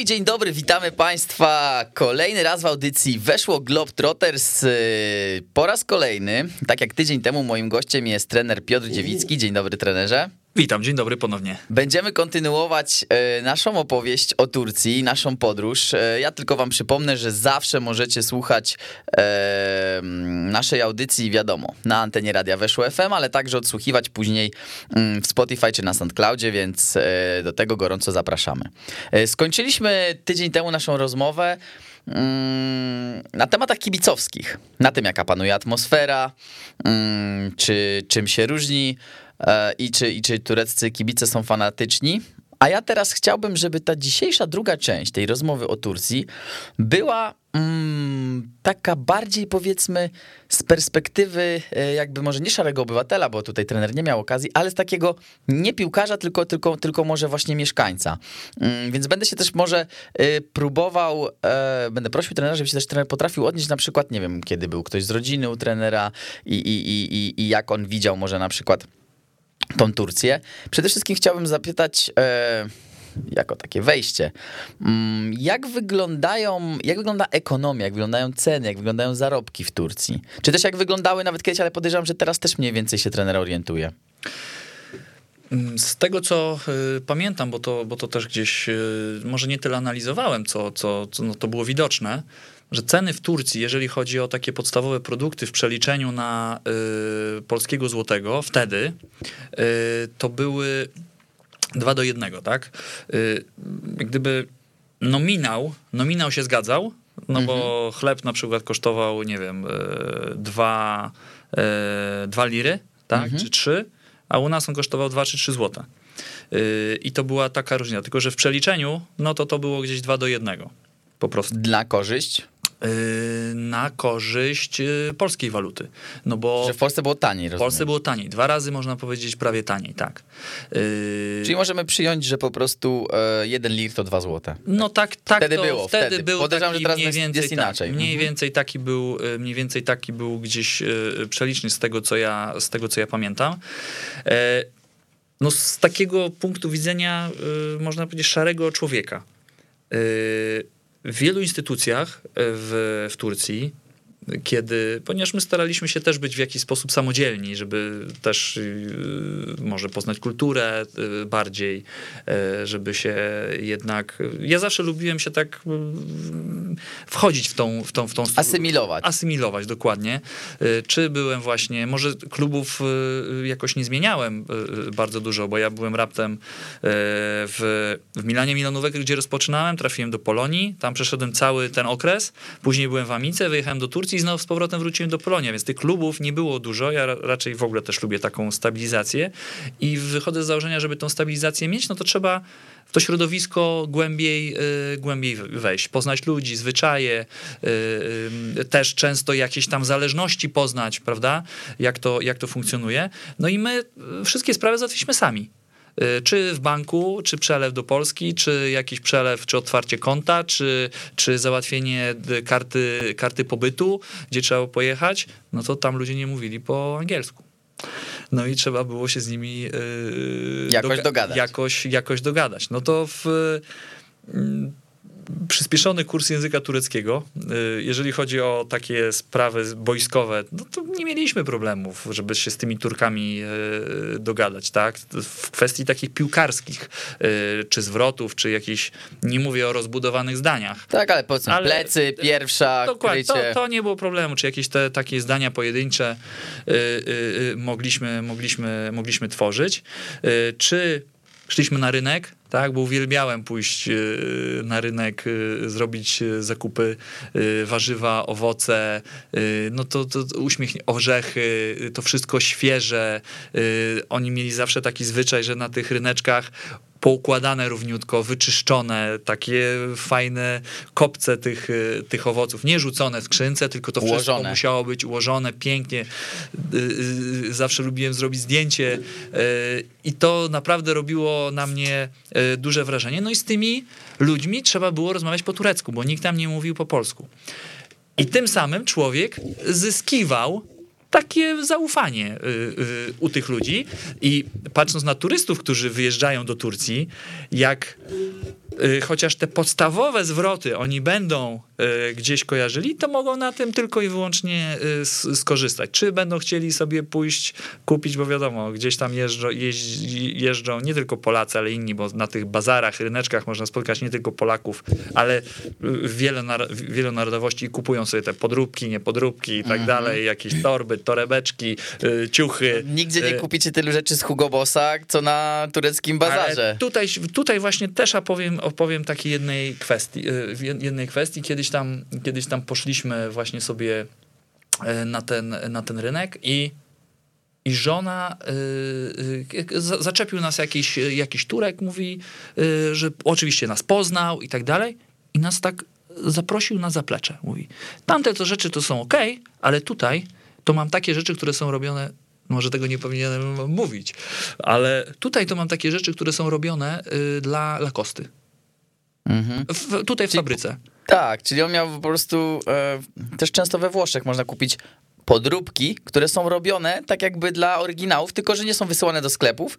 i dzień dobry, witamy Państwa kolejny raz w audycji Weszło Globetrotters y, po raz kolejny. Tak jak tydzień temu moim gościem jest trener Piotr Dziewicki. Dzień dobry trenerze. Witam, dzień dobry ponownie. Będziemy kontynuować e, naszą opowieść o Turcji, naszą podróż. E, ja tylko wam przypomnę, że zawsze możecie słuchać e, naszej audycji, wiadomo, na antenie Radia Weszło FM, ale także odsłuchiwać później mm, w Spotify czy na SoundCloudzie, więc do tego gorąco zapraszamy. Skończyliśmy tydzień temu naszą rozmowę mm, na tematach kibicowskich, na tym jaka panuje atmosfera, mm, czy czym się różni i czy, i czy tureccy kibice są fanatyczni. A ja teraz chciałbym, żeby ta dzisiejsza druga część tej rozmowy o Turcji była mm, taka bardziej powiedzmy z perspektywy e, jakby może nie szarego obywatela, bo tutaj trener nie miał okazji, ale z takiego nie piłkarza, tylko, tylko, tylko może właśnie mieszkańca. Mm, więc będę się też może e, próbował, będę prosił trenera, żeby się też trener potrafił odnieść na przykład, nie wiem, kiedy był ktoś z rodziny u trenera i, i, i, i jak on widział może na przykład tą Turcję. Przede wszystkim chciałbym zapytać, e, jako takie wejście, mm, jak wyglądają, jak wygląda ekonomia, jak wyglądają ceny, jak wyglądają zarobki w Turcji? Czy też jak wyglądały nawet kiedyś, ale podejrzewam, że teraz też mniej więcej się trener orientuje. Z tego, co y, pamiętam, bo to, bo to też gdzieś y, może nie tyle analizowałem, co, co, co no to było widoczne, że ceny w Turcji, jeżeli chodzi o takie podstawowe produkty w przeliczeniu na y, polskiego złotego, wtedy y, to były 2 do 1, tak? Y, gdyby nominał, nominał się zgadzał, no mhm. bo chleb na przykład kosztował, nie wiem, 2 y, liry, tak, mhm. czy 3, a u nas on kosztował 2 czy 3 złote. Y, I to była taka różnica, tylko że w przeliczeniu, no to to było gdzieś 2 do 1 po prostu. Dla korzyść? Y, na korzyść y, polskiej waluty. No bo Że w Polsce było taniej. W Polsce było taniej. Dwa razy można powiedzieć prawie taniej, tak. Y, Czyli możemy przyjąć, że po prostu e, jeden lir to dwa złote. No tak, tak wtedy to, było. Wtedy, wtedy. był Podejrzewam, że teraz mniej więcej, jest inaczej. Tak, mniej, mhm. więcej taki był, mniej więcej taki był gdzieś przeliczny z tego, co ja, z tego, co ja pamiętam. E, no z takiego punktu widzenia, można powiedzieć, szarego człowieka w wielu instytucjach e, w, w Turcji kiedy, ponieważ my staraliśmy się też być w jakiś sposób samodzielni, żeby też y, może poznać kulturę y, bardziej, żeby się jednak, ja zawsze lubiłem się tak wchodzić w tą, w tą, w tą asymilować. Asymilować, dokładnie. Czy byłem właśnie, może klubów jakoś nie zmieniałem bardzo dużo, bo ja byłem raptem w, w Milanie Milanówek, gdzie rozpoczynałem, trafiłem do Polonii, tam przeszedłem cały ten okres, później byłem w Amice, wyjechałem do Turcji, i znowu z powrotem wróciłem do Polonia, więc tych klubów nie było dużo. Ja raczej w ogóle też lubię taką stabilizację i wychodzę z założenia, żeby tą stabilizację mieć, no to trzeba w to środowisko głębiej, yy, głębiej wejść, poznać ludzi, zwyczaje, yy, yy, też często jakieś tam zależności poznać, prawda, jak to, jak to funkcjonuje. No i my wszystkie sprawy załatwiliśmy sami. Y, czy w banku, czy przelew do Polski, czy jakiś przelew, czy otwarcie konta, czy, czy załatwienie karty, karty pobytu, gdzie trzeba pojechać, no to tam ludzie nie mówili po angielsku. No i trzeba było się z nimi yy, jakoś doga dogadać. Jakoś, jakoś dogadać. No to w. Yy, przyspieszony kurs języka tureckiego. Y, jeżeli chodzi o takie sprawy boiskowe, no to nie mieliśmy problemów, żeby się z tymi Turkami y, dogadać, tak? W kwestii takich piłkarskich, y, czy zwrotów, czy jakichś, nie mówię o rozbudowanych zdaniach. Tak, ale powiedzmy ale, plecy, pierwsza, Dokładnie, to, to, nie było problemu, czy jakieś te takie zdania pojedyncze mogliśmy, mogliśmy, mogliśmy tworzyć. Czy szliśmy na rynek, tak, bo uwielbiałem pójść e, na rynek, e, zrobić e, zakupy warzywa, owoce, no to, to orzechy, to wszystko świeże. Oni mieli zawsze taki zwyczaj, że na tych ryneczkach poukładane równiutko, wyczyszczone, takie fajne kopce tych, y, tych owoców, nie rzucone w skrzynce, tylko to ułożone. wszystko musiało być ułożone pięknie. Y, y, zawsze lubiłem zrobić zdjęcie i to naprawdę robiło na mnie duże wrażenie. No i z tymi ludźmi trzeba było rozmawiać po turecku, bo nikt tam nie mówił po polsku. I tym samym człowiek zyskiwał takie zaufanie y, y, u tych ludzi. I patrząc na turystów, którzy wyjeżdżają do Turcji, jak chociaż te podstawowe zwroty oni będą y, gdzieś kojarzyli, to mogą na tym tylko i wyłącznie y, skorzystać. Czy będą chcieli sobie pójść kupić, bo wiadomo, gdzieś tam jeżdżą, jeżdżą nie tylko Polacy, ale inni, bo na tych bazarach, ryneczkach można spotkać nie tylko Polaków, ale y, wiele, nar- wiele narodowości i kupują sobie te podróbki, niepodróbki i tak dalej, jakieś torby, torebeczki, y, ciuchy. Nigdzie nie y, kupicie tylu rzeczy z Hugo Bossa, co na tureckim bazarze. ale tutaj, tutaj właśnie też opowiem, opowiem takiej jednej kwestii, jed- jednej kwestii. Kiedyś tam, kiedyś tam poszliśmy właśnie sobie y, na ten, na ten rynek i, i żona, za- zaczepił nas jakiś, jakiś Turek, mówi, że oczywiście nas poznał i tak dalej i nas tak zaprosił na zaplecze. Mówi, tamte to rzeczy to są ok, ale tutaj to mam takie rzeczy, które są robione może tego nie powinienem mówić, ale tutaj to mam takie rzeczy, które są robione y, dla Lakosty. Mhm. W, tutaj w fabryce. Tak, czyli on miał po prostu e, też często we Włoszech można kupić podróbki, które są robione tak jakby dla oryginałów, tylko że nie są wysyłane do sklepów.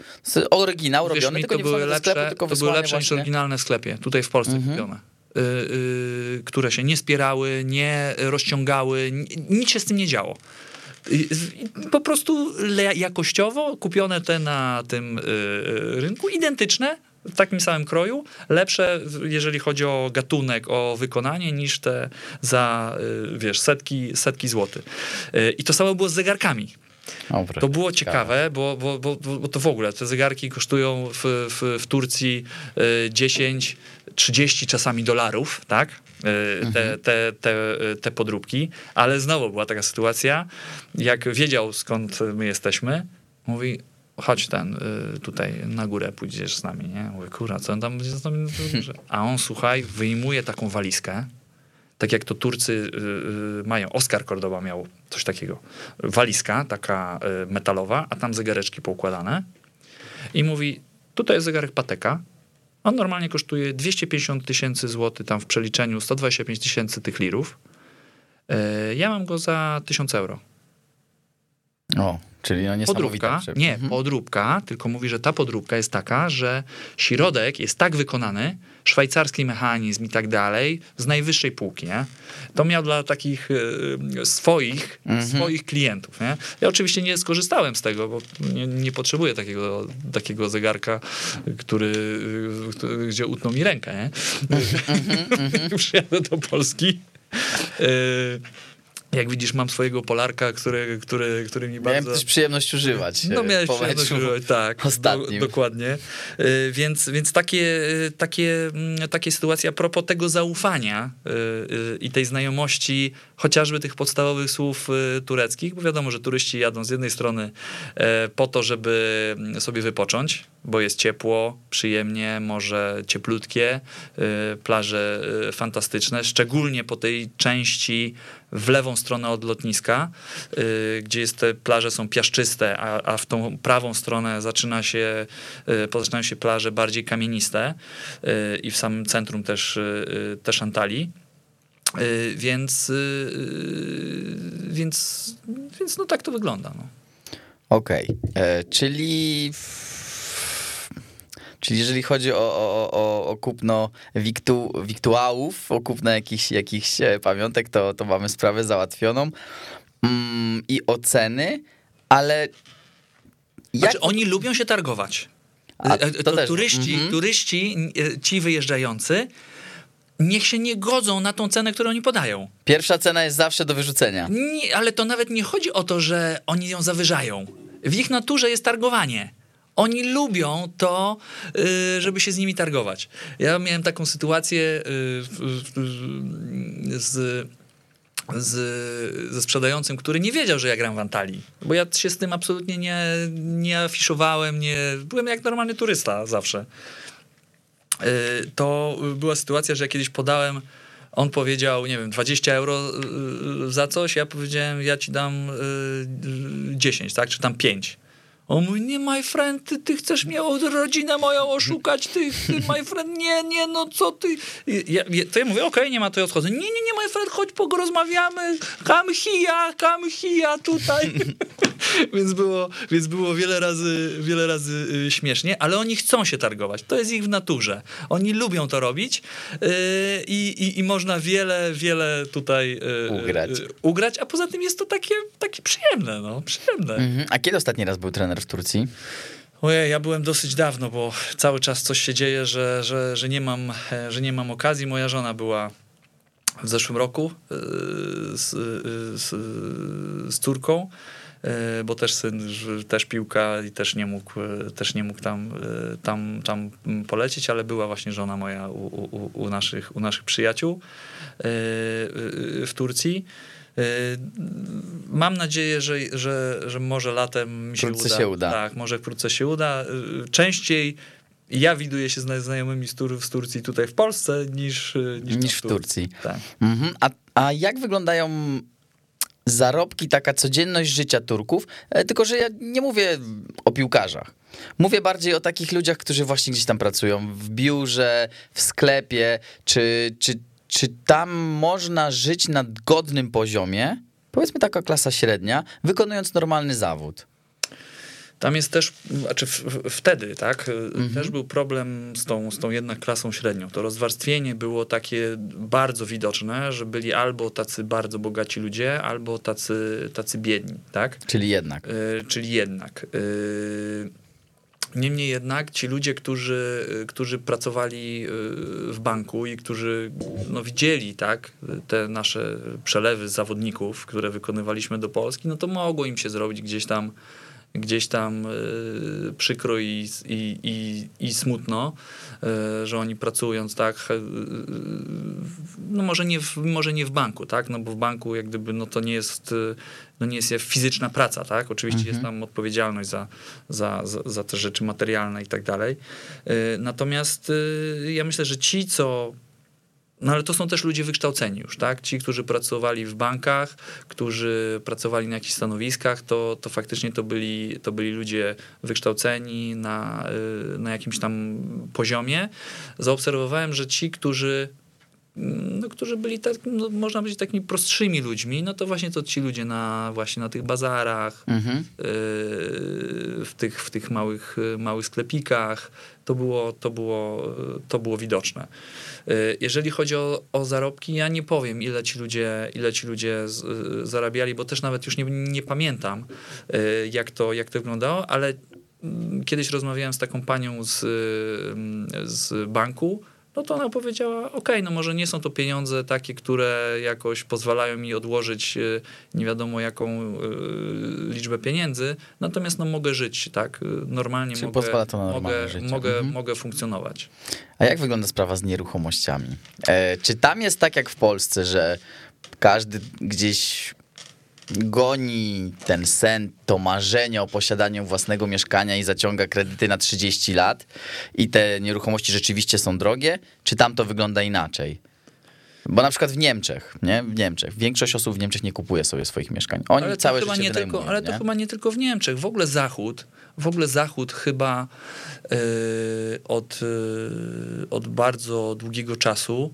Oryginał Wierz robiony, mi, tylko nie były do sklepu, lepsze, tylko to były lepsze niż właśnie... oryginalne w sklepie, tutaj w Polsce Mhm. kupione. Y, y, które się nie spierały, nie rozciągały, ni- nic się z tym nie działo. Y, Po prostu jakościowo kupione te na tym y, y, rynku, identyczne, w takim samym kroju, lepsze, jeżeli chodzi o gatunek, o wykonanie, niż te za, y, wiesz, setki, setki złotych. Y, I to samo było z zegarkami. Dobra, To było ciekawe, bo, bo, bo, bo to w ogóle te zegarki kosztują w, w, w Turcji y, 10, 30 czasami dolarów, tak? Y, Te, te, te, te podróbki, ale znowu była taka sytuacja, jak wiedział skąd my jesteśmy, mówi, chodź ten, y, tutaj na górę pójdziesz z nami, nie? Mówię, kurwa, co on tam będzie z nami? A on, słuchaj, wyjmuje taką walizkę, tak jak to Turcy y, y, mają. Oskar Cordoba miał coś takiego. Walizka, taka metalowa, a tam zegareczki poukładane. I mówi, tutaj jest zegarek Pateka. On normalnie kosztuje 250 tysięcy złotych, tam w przeliczeniu 125 tysięcy tych lirów. Y, ja mam go za 1000 euro. O, czyli no Podróbka, nie, Mhm. podróbka, tylko mówi, że ta podróbka jest taka, że środek jest tak wykonany, szwajcarski mechanizm i tak dalej, z najwyższej półki, nie? To miał dla takich e, swoich, Mhm. swoich klientów, nie? Ja oczywiście nie skorzystałem z tego, bo nie, nie potrzebuję takiego, takiego zegarka, który, e, gdzie utną mi rękę, nie? Mhm, Przyjadę do Polski. E, Jak widzisz, mam swojego Polarka, który, który, który mi Miałem bardzo... też przyjemność używać. No e, miałeś przyjemność używać, tak. ostatnim. Do, dokładnie. Y, Więc, więc takie, takie, mm, takie sytuacje a propos tego zaufania y, i tej znajomości chociażby tych podstawowych słów tureckich, bo wiadomo, że turyści jadą z jednej strony e, po to, żeby mm, sobie wypocząć, bo jest ciepło, przyjemnie, morze cieplutkie, plaże fantastyczne, szczególnie po tej części w lewą stronę od lotniska, y, gdzie jest te plaże są piaszczyste, a, a w tą prawą stronę zaczyna się, y, się plaże bardziej kamieniste y, i w samym centrum też, y, też Antalii. Y, Więc, y, y, więc, więc no tak to wygląda. No. Okej, e, czyli... Czyli jeżeli chodzi o, o, o, o kupno wiktu, wiktuałów, o kupno jakichś, jakichś e, pamiątek, to, to mamy sprawę załatwioną. Mm, I oceny, ale... Jak... Znaczy, oni lubią się targować. A, E, to to turyści, Mhm. turyści, e, ci wyjeżdżający, niech się nie godzą na tą cenę, którą oni podają. Pierwsza cena jest zawsze do wyrzucenia. Nie, ale to nawet nie chodzi o to, że oni ją zawyżają. W ich naturze jest targowanie. Oni lubią to, y, żeby się z nimi targować. Ja miałem taką sytuację y, z, z, ze sprzedającym, który nie wiedział, że ja gram w Antalii. Bo ja się z tym absolutnie nie, nie afiszowałem, nie, byłem jak normalny turysta zawsze. Y, To była sytuacja, że ja kiedyś podałem on powiedział, nie wiem, 20 euro y, za coś, ja powiedziałem, ja ci dam y, y, 10, tak, czy tam 5. On mówi, nie, my friend, ty, ty chcesz mnie, rodzinę moją oszukać, ty, ty, my friend, nie, nie, no co ty. Ja, ja, to ja mówię, okej, nie ma, to ja odchodzę. Nie, nie, nie, my friend, chodź, porozmawiamy, come here, come here, tutaj. więc, było, więc było wiele razy, wiele razy y, śmiesznie, ale oni chcą się targować. To jest ich w naturze. Oni lubią to robić yy, i, i można wiele, wiele tutaj yy, ugrać. Ugrać, a poza tym jest to takie, takie przyjemne, no, przyjemne. Mhm. A kiedy ostatni raz był trener w Turcji? Ojej, ja byłem dosyć dawno, bo cały czas coś się dzieje, że, że, że, nie, mam, e, że nie mam okazji. Moja żona była w zeszłym roku e, z, z, z córką, e, bo też syn, też piłka i też nie mógł, też nie mógł tam, tam, tam polecieć, ale była właśnie żona moja u, u, u naszych, u naszych przyjaciół w Turcji. Mam nadzieję, że, że, że może latem mi się wkrótce uda. się uda. Tak, może wkrótce się uda. Częściej ja widuję się z znajomymi z, Tur z Turcji tutaj w Polsce niż, niż, niż w Turcji. Tak. Mhm. A, a jak wyglądają zarobki, taka codzienność życia Turków? E, tylko, że ja nie mówię o piłkarzach. Mówię bardziej o takich ludziach, którzy właśnie gdzieś tam pracują w biurze, w sklepie, czy, czy, czy tam można żyć na godnym poziomie, powiedzmy taka klasa średnia, wykonując normalny zawód? Tam jest też, znaczy w, w, wtedy, tak, mhm. też był problem z tą, z tą jednak klasą średnią. To rozwarstwienie było takie bardzo widoczne, że byli albo tacy bardzo bogaci ludzie, albo tacy, tacy biedni, tak? Czyli jednak. Y, czyli jednak. Y, Niemniej jednak ci ludzie, którzy, którzy pracowali w banku i którzy no, widzieli tak, te nasze przelewy zawodników, które wykonywaliśmy do Polski, no to mogło im się zrobić gdzieś tam gdzieś tam y, przykro i, i, i, i smutno, y, że oni pracując tak, y, no może nie, w, może nie w banku, tak, no bo w banku jak gdyby, no to nie jest, no nie jest fizyczna praca, tak, oczywiście mhm. jest tam odpowiedzialność za, za, za, za te rzeczy materialne i tak dalej, natomiast ja myślę, że ci, co no ale to są też ludzie wykształceni już, tak? Ci, którzy pracowali w bankach, którzy pracowali na jakichś stanowiskach, to, to faktycznie to byli, to byli ludzie wykształceni na, y, na jakimś tam poziomie. Zaobserwowałem, że ci, którzy no, którzy byli tak, no, można powiedzieć takimi prostszymi ludźmi, no to właśnie to ci ludzie na właśnie na tych bazarach, mhm. yy, w, tych, w tych małych, małych sklepikach, to było, to było, to było widoczne. Y, jeżeli chodzi o, o zarobki, ja nie powiem, ile ci ludzie, ile ci ludzie z, zarabiali, bo też nawet już nie, nie pamiętam, y, jak to, jak to wyglądało, ale mm, kiedyś rozmawiałem z taką panią z, z banku, no to ona powiedziała, ok, no może nie są to pieniądze takie, które jakoś pozwalają mi odłożyć y, nie wiadomo jaką liczbę pieniędzy, natomiast no mogę żyć, tak, normalnie Czyli mogę, pozwala to na mogę, mogę, mhm. mogę funkcjonować. A jak wygląda sprawa z nieruchomościami? E, czy tam jest tak jak w Polsce, że każdy gdzieś goni ten sen, to marzenie o posiadaniu własnego mieszkania i zaciąga kredyty na 30 lat i te nieruchomości rzeczywiście są drogie, czy tam to wygląda inaczej? Bo na przykład w Niemczech, nie? W Niemczech. Większość osób w Niemczech nie kupuje sobie swoich mieszkań. Oni ale całe życie nie tylko, Ale to chyba nie tylko w Niemczech. W ogóle Zachód, w ogóle Zachód chyba yy, od, yy, od bardzo długiego czasu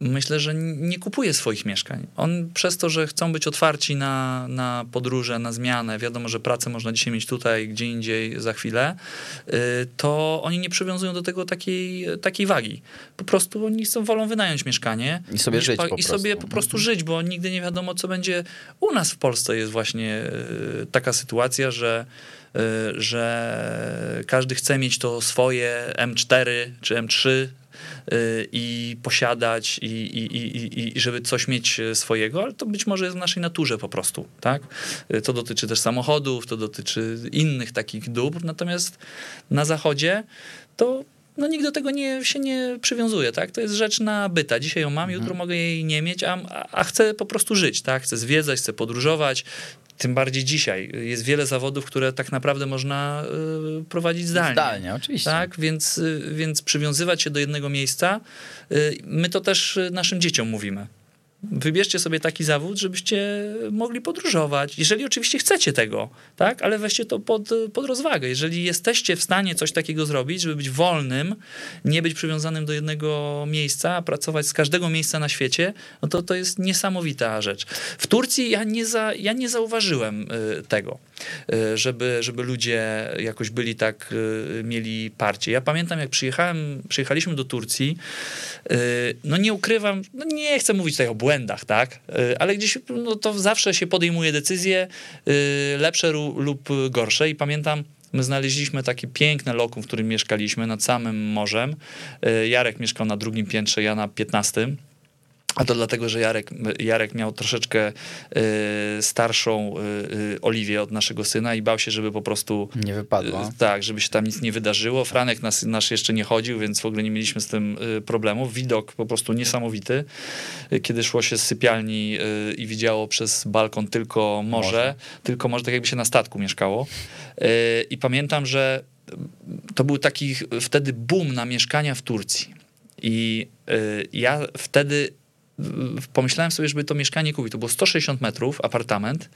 myślę, że nie kupuje swoich mieszkań. On przez to, że chcą być otwarci na, na podróże, na zmianę, wiadomo, że pracę można dzisiaj mieć tutaj, gdzie indziej za chwilę, y, to oni nie przywiązują do tego takiej, takiej wagi. Po prostu oni chcą, wolą wynająć mieszkanie i sobie żyć po I sobie po prostu żyć, bo nigdy nie wiadomo, co będzie. U nas w Polsce jest właśnie y, taka sytuacja, że y, że każdy chce mieć to swoje M4 czy M3 Y, i posiadać i, i, i, i żeby coś mieć swojego, ale to być może jest w naszej naturze po prostu, tak? Y, to dotyczy też samochodów, to dotyczy innych takich dóbr, natomiast na zachodzie to no nikt do tego nie, się nie przywiązuje, tak? To jest rzecz nabyta. Dzisiaj ją mam, mhm. jutro mogę jej nie mieć, a, a chcę po prostu żyć, tak? Chcę zwiedzać, chcę podróżować, tym bardziej dzisiaj. Jest wiele zawodów, które tak naprawdę można y, prowadzić zdalnie. Zdalnie, oczywiście. Tak, więc, y, więc przywiązywać się do jednego miejsca, y, my to też naszym dzieciom mówimy. Wybierzcie sobie taki zawód, żebyście mogli podróżować. Jeżeli oczywiście chcecie tego, tak? Ale weźcie to pod, pod rozwagę. Jeżeli jesteście w stanie coś takiego zrobić, żeby być wolnym, nie być przywiązanym do jednego miejsca, pracować z każdego miejsca na świecie, no to to jest niesamowita rzecz. W Turcji ja nie, za, ja nie zauważyłem y, tego, y, żeby, żeby ludzie jakoś byli tak, y, mieli parcie. Ja pamiętam, jak przyjechałem, przyjechaliśmy do Turcji, no nie ukrywam, no nie chcę mówić tutaj o błędach, tak? Y, ale gdzieś no to zawsze się podejmuje decyzje y, lepsze lub gorsze i pamiętam, My znaleźliśmy takie piękne lokum, w którym mieszkaliśmy nad samym morzem. Y, Jarek mieszkał na drugim piętrze, ja na piętnastym. A to dlatego, że Jarek, Jarek miał troszeczkę y, starszą y, y, Oliwię od naszego syna i bał się, żeby po prostu. Nie wypadła. tak, żeby się tam nic nie wydarzyło. Franek nas, nasz jeszcze nie chodził, więc w ogóle nie mieliśmy z tym problemu. Widok po prostu niesamowity. Kiedy szło się z sypialni i widziało przez balkon tylko morze, morze. tylko może tak jakby się na statku mieszkało. I pamiętam, że to był taki wtedy boom na mieszkania w Turcji. I ja wtedy pomyślałem sobie, żeby to mieszkanie kupić. To było 160 metrów, apartament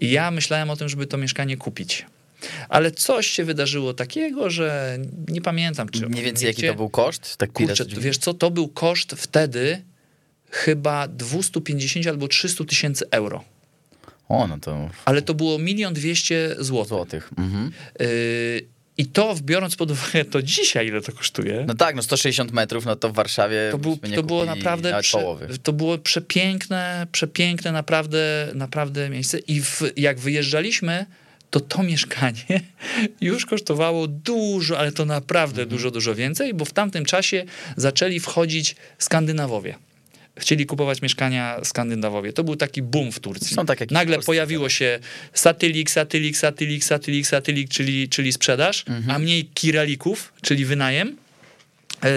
i ja myślałem o tym, żeby to mieszkanie kupić. Ale coś się wydarzyło takiego, że nie pamiętam, czy... Mniej więcej jaki to był koszt? Tak Kurczę, wiesz co, to był koszt wtedy chyba 250 albo 300 tysięcy euro. O, no to... Ale to było milion dwieście złotych. złotych. Mhm. Y i to, biorąc pod uwagę to dzisiaj, ile to kosztuje. No tak, no 160 metrów, no to w Warszawie. To, był, to było naprawdę. Prze, to było przepiękne, przepiękne naprawdę, naprawdę miejsce. I w, jak wyjeżdżaliśmy, to to mieszkanie już kosztowało dużo, ale to naprawdę mhm. dużo, dużo więcej, bo w tamtym czasie zaczęli wchodzić Skandynawowie chcieli kupować mieszkania Skandynawowie. To był taki boom w Turcji. Są tak Nagle pojawiło się satylik, satylik, satylik, satylik, satylik, czyli, czyli sprzedaż, mhm. a mniej kiralików, czyli wynajem. Yy,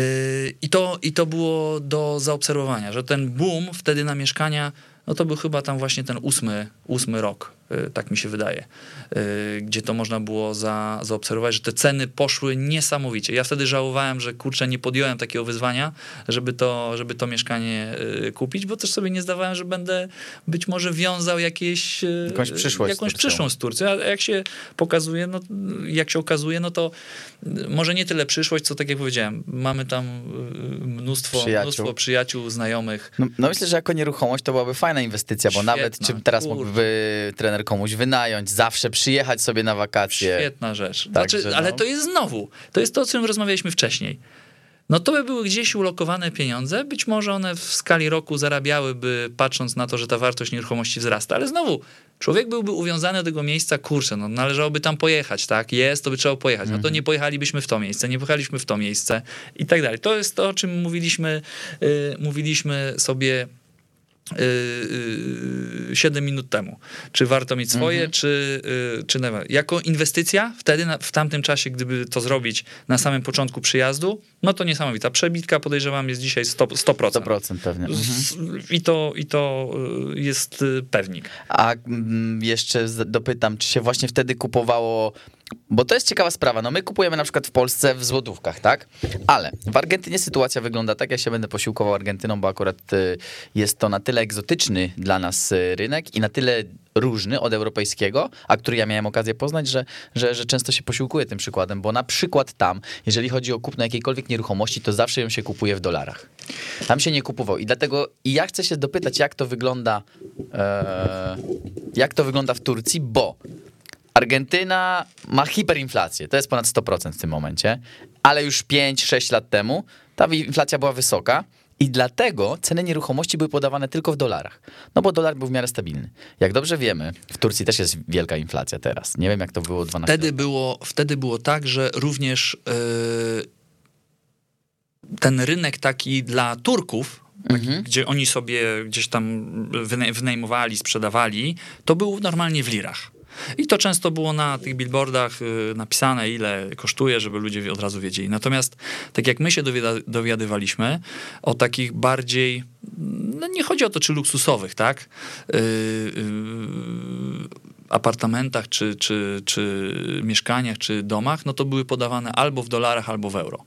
yy, I to, I to było do zaobserwowania, że ten boom wtedy na mieszkania, no to był chyba tam właśnie ten ósmy, ósmy rok tak mi się wydaje, y, gdzie to można było za, zaobserwować, że te ceny poszły niesamowicie. Ja wtedy żałowałem, że kurczę, nie podjąłem takiego wyzwania, żeby to, żeby to mieszkanie y, kupić, bo też sobie nie zdawałem, że będę być może wiązał jakieś, jakąś przyszłość, jakąś przyszłość z Turcją. A jak się pokazuje, no, jak się okazuje, no to może nie tyle przyszłość, co tak jak powiedziałem, mamy tam mnóstwo przyjaciół, mnóstwo przyjaciół znajomych. No, no myślę, że jako nieruchomość to byłaby fajna inwestycja, bo Świetna, nawet czy teraz mógłby trener komuś wynająć, zawsze przyjechać sobie na wakacje. Świetna rzecz. Znaczy, no. Ale to jest znowu, to jest to, o czym rozmawialiśmy wcześniej. No to by były gdzieś ulokowane pieniądze, być może one w skali roku zarabiałyby, patrząc na to, że ta wartość nieruchomości wzrasta, ale znowu, człowiek byłby uwiązany do tego miejsca, kurczę, no należałoby tam pojechać, tak, jest, to by trzeba pojechać, no to mhm. nie pojechalibyśmy w to miejsce, nie pojechaliśmy w to miejsce i tak dalej. To jest to, o czym mówiliśmy, yy, mówiliśmy sobie 7 y, y, minut temu. Czy warto mieć swoje, mhm. czy, y, czy nie. Jako inwestycja wtedy, w tamtym czasie, gdyby to zrobić na samym początku przyjazdu, no to niesamowita. Przebitka podejrzewam jest dzisiaj 100%. 100%, 100% pewnie. Mhm. I, to, I to jest pewnik. A mm, jeszcze dopytam, czy się właśnie wtedy kupowało bo to jest ciekawa sprawa. No my kupujemy na przykład w Polsce w złotówkach, tak? Ale w Argentynie sytuacja wygląda tak, ja się będę posiłkował Argentyną, bo akurat y, jest to na tyle egzotyczny dla nas y, rynek i na tyle różny od europejskiego, a który ja miałem okazję poznać, że, że, że często się posiłkuję tym przykładem, bo na przykład tam, jeżeli chodzi o kupno jakiejkolwiek nieruchomości, to zawsze ją się kupuje w dolarach. Tam się nie kupował i dlatego i ja chcę się dopytać, jak to wygląda e, jak to wygląda w Turcji, bo Argentyna ma hiperinflację, to jest ponad 100% w tym momencie, ale już 5-6 lat temu ta inflacja była wysoka i dlatego ceny nieruchomości były podawane tylko w dolarach. No bo dolar był w miarę stabilny. Jak dobrze wiemy, w Turcji też jest wielka inflacja teraz. Nie wiem, jak to było 12 wtedy lat. Było, wtedy było tak, że również yy, ten rynek taki dla Turków, mhm. gdzie oni sobie gdzieś tam wynajmowali, sprzedawali, to był normalnie w lirach. I to często było na tych billboardach y, napisane, ile kosztuje, żeby ludzie od razu wiedzieli. Natomiast tak jak my się dowiadywaliśmy o takich bardziej, no nie chodzi o to, czy luksusowych, tak? Yy, yy, apartamentach, czy, czy, czy mieszkaniach, czy domach, no to były podawane albo w dolarach, albo w euro.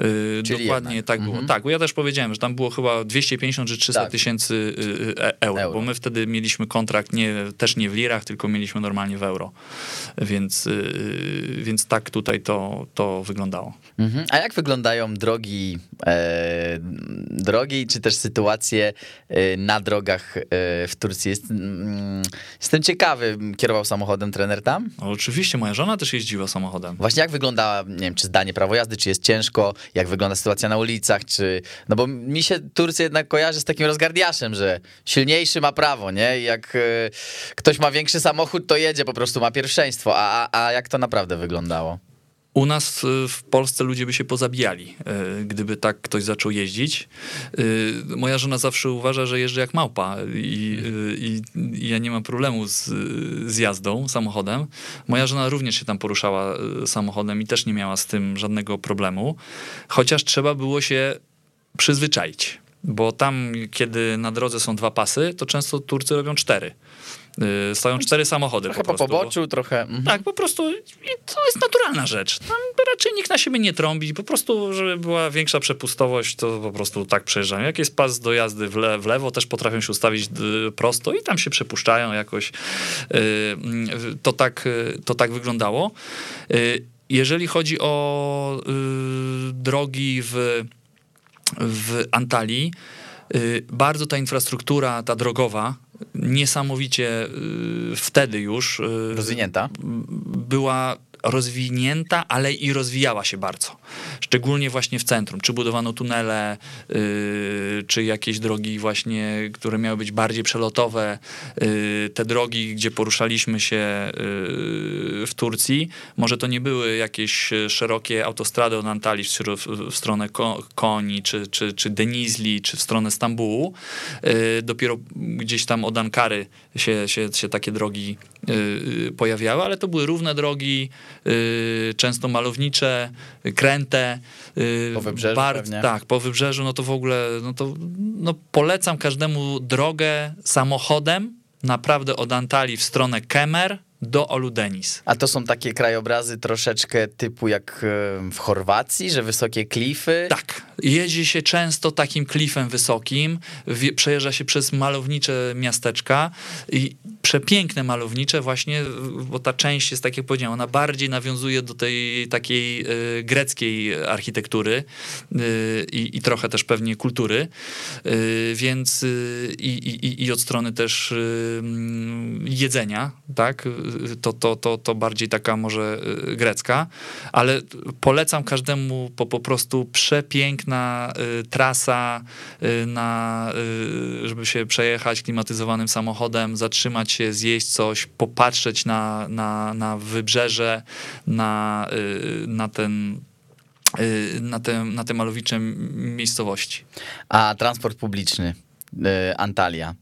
Y, Czyli Dokładnie jednak. tak było. Mhm. Tak, bo ja też powiedziałem, że tam było chyba 250 czy 300 Tak. tysięcy y, e- euro, Euro. bo my wtedy mieliśmy kontrakt nie, też nie w lirach, tylko mieliśmy normalnie w euro. Więc, y, więc tak tutaj to, to wyglądało. Mhm. A jak wyglądają drogi, e, drogi, czy też sytuacje na drogach w Turcji? Jest, mm, jestem ciekawy, kierował samochodem trener tam? No, oczywiście moja żona też jeździła samochodem. Właśnie jak wygląda, nie wiem, czy zdanie prawo jazdy, czy jest ciężko, jak wygląda sytuacja na ulicach, czy... No bo mi się Turcja jednak kojarzy z takim rozgardiaszem, że silniejszy ma prawo, nie? I jak e, ktoś ma większy samochód, to jedzie, po prostu ma pierwszeństwo. A, a, a jak to naprawdę wyglądało? U nas y, w Polsce ludzie by się pozabijali, y, gdyby tak ktoś zaczął jeździć. Y, Moja żona zawsze uważa, że jeżdżę jak małpa i, i, i ja nie mam problemu z, z jazdą samochodem. Moja żona również się tam poruszała samochodem i też nie miała z tym żadnego problemu, chociaż trzeba było się przyzwyczaić. Bo tam, kiedy na drodze są dwa pasy, to często Turcy robią cztery. Y, Stoją cztery samochody Trochę po po poboczu, trochę... Mhm. Tak, po prostu i to jest naturalna rzecz. Tam raczej nikt na siebie nie trąbi. Po prostu, żeby była większa przepustowość, to po prostu tak przejeżdżają. Jak jest pas do jazdy w, le, w lewo, też potrafią się ustawić y, prosto i tam się przepuszczają jakoś. Y, To tak, to tak wyglądało. Jeżeli chodzi o drogi w, w Antalii, bardzo ta infrastruktura, ta drogowa, niesamowicie y, wtedy już y, Rozwinięta? była rozwinięta, ale i rozwijała się bardzo. Szczególnie właśnie w centrum. Czy budowano tunele, yy, czy jakieś drogi właśnie, które miały być bardziej przelotowe. Yy, te drogi, gdzie poruszaliśmy się yy, w Turcji, może to nie były jakieś szerokie autostrady od Antalii w, stronę Ko- Koni, czy, czy, czy Denizli, czy w stronę Stambułu. Yy, dopiero gdzieś tam od Ankary się, się, się takie drogi pojawiały, ale to były równe drogi, yy, często malownicze, kręte. Po wybrzeżu. Tak, po wybrzeżu, no to w ogóle, no to no polecam każdemu drogę samochodem, naprawdę od Antalii w stronę Kemer do Oludenis. A to są takie krajobrazy troszeczkę typu jak e, w Chorwacji, że wysokie klify? Tak, jeździ się często takim klifem wysokim, przejeżdża się przez malownicze miasteczka i przepiękne malownicze właśnie, bo ta część jest, tak jak powiedziałem, ona bardziej nawiązuje do tej takiej e, greckiej architektury e, i, i trochę też pewnie kultury, więc i, i, i od strony też jedzenia, tak, to, to, to, to bardziej taka może e, grecka, ale polecam każdemu po, po prostu przepiękna y, trasa y, na, y, żeby się przejechać klimatyzowanym samochodem, zatrzymać się, zjeść coś, popatrzeć na, na, na wybrzeże, na, y, na ten y, na te, na te malowicze miejscowości. A transport publiczny, Antalia.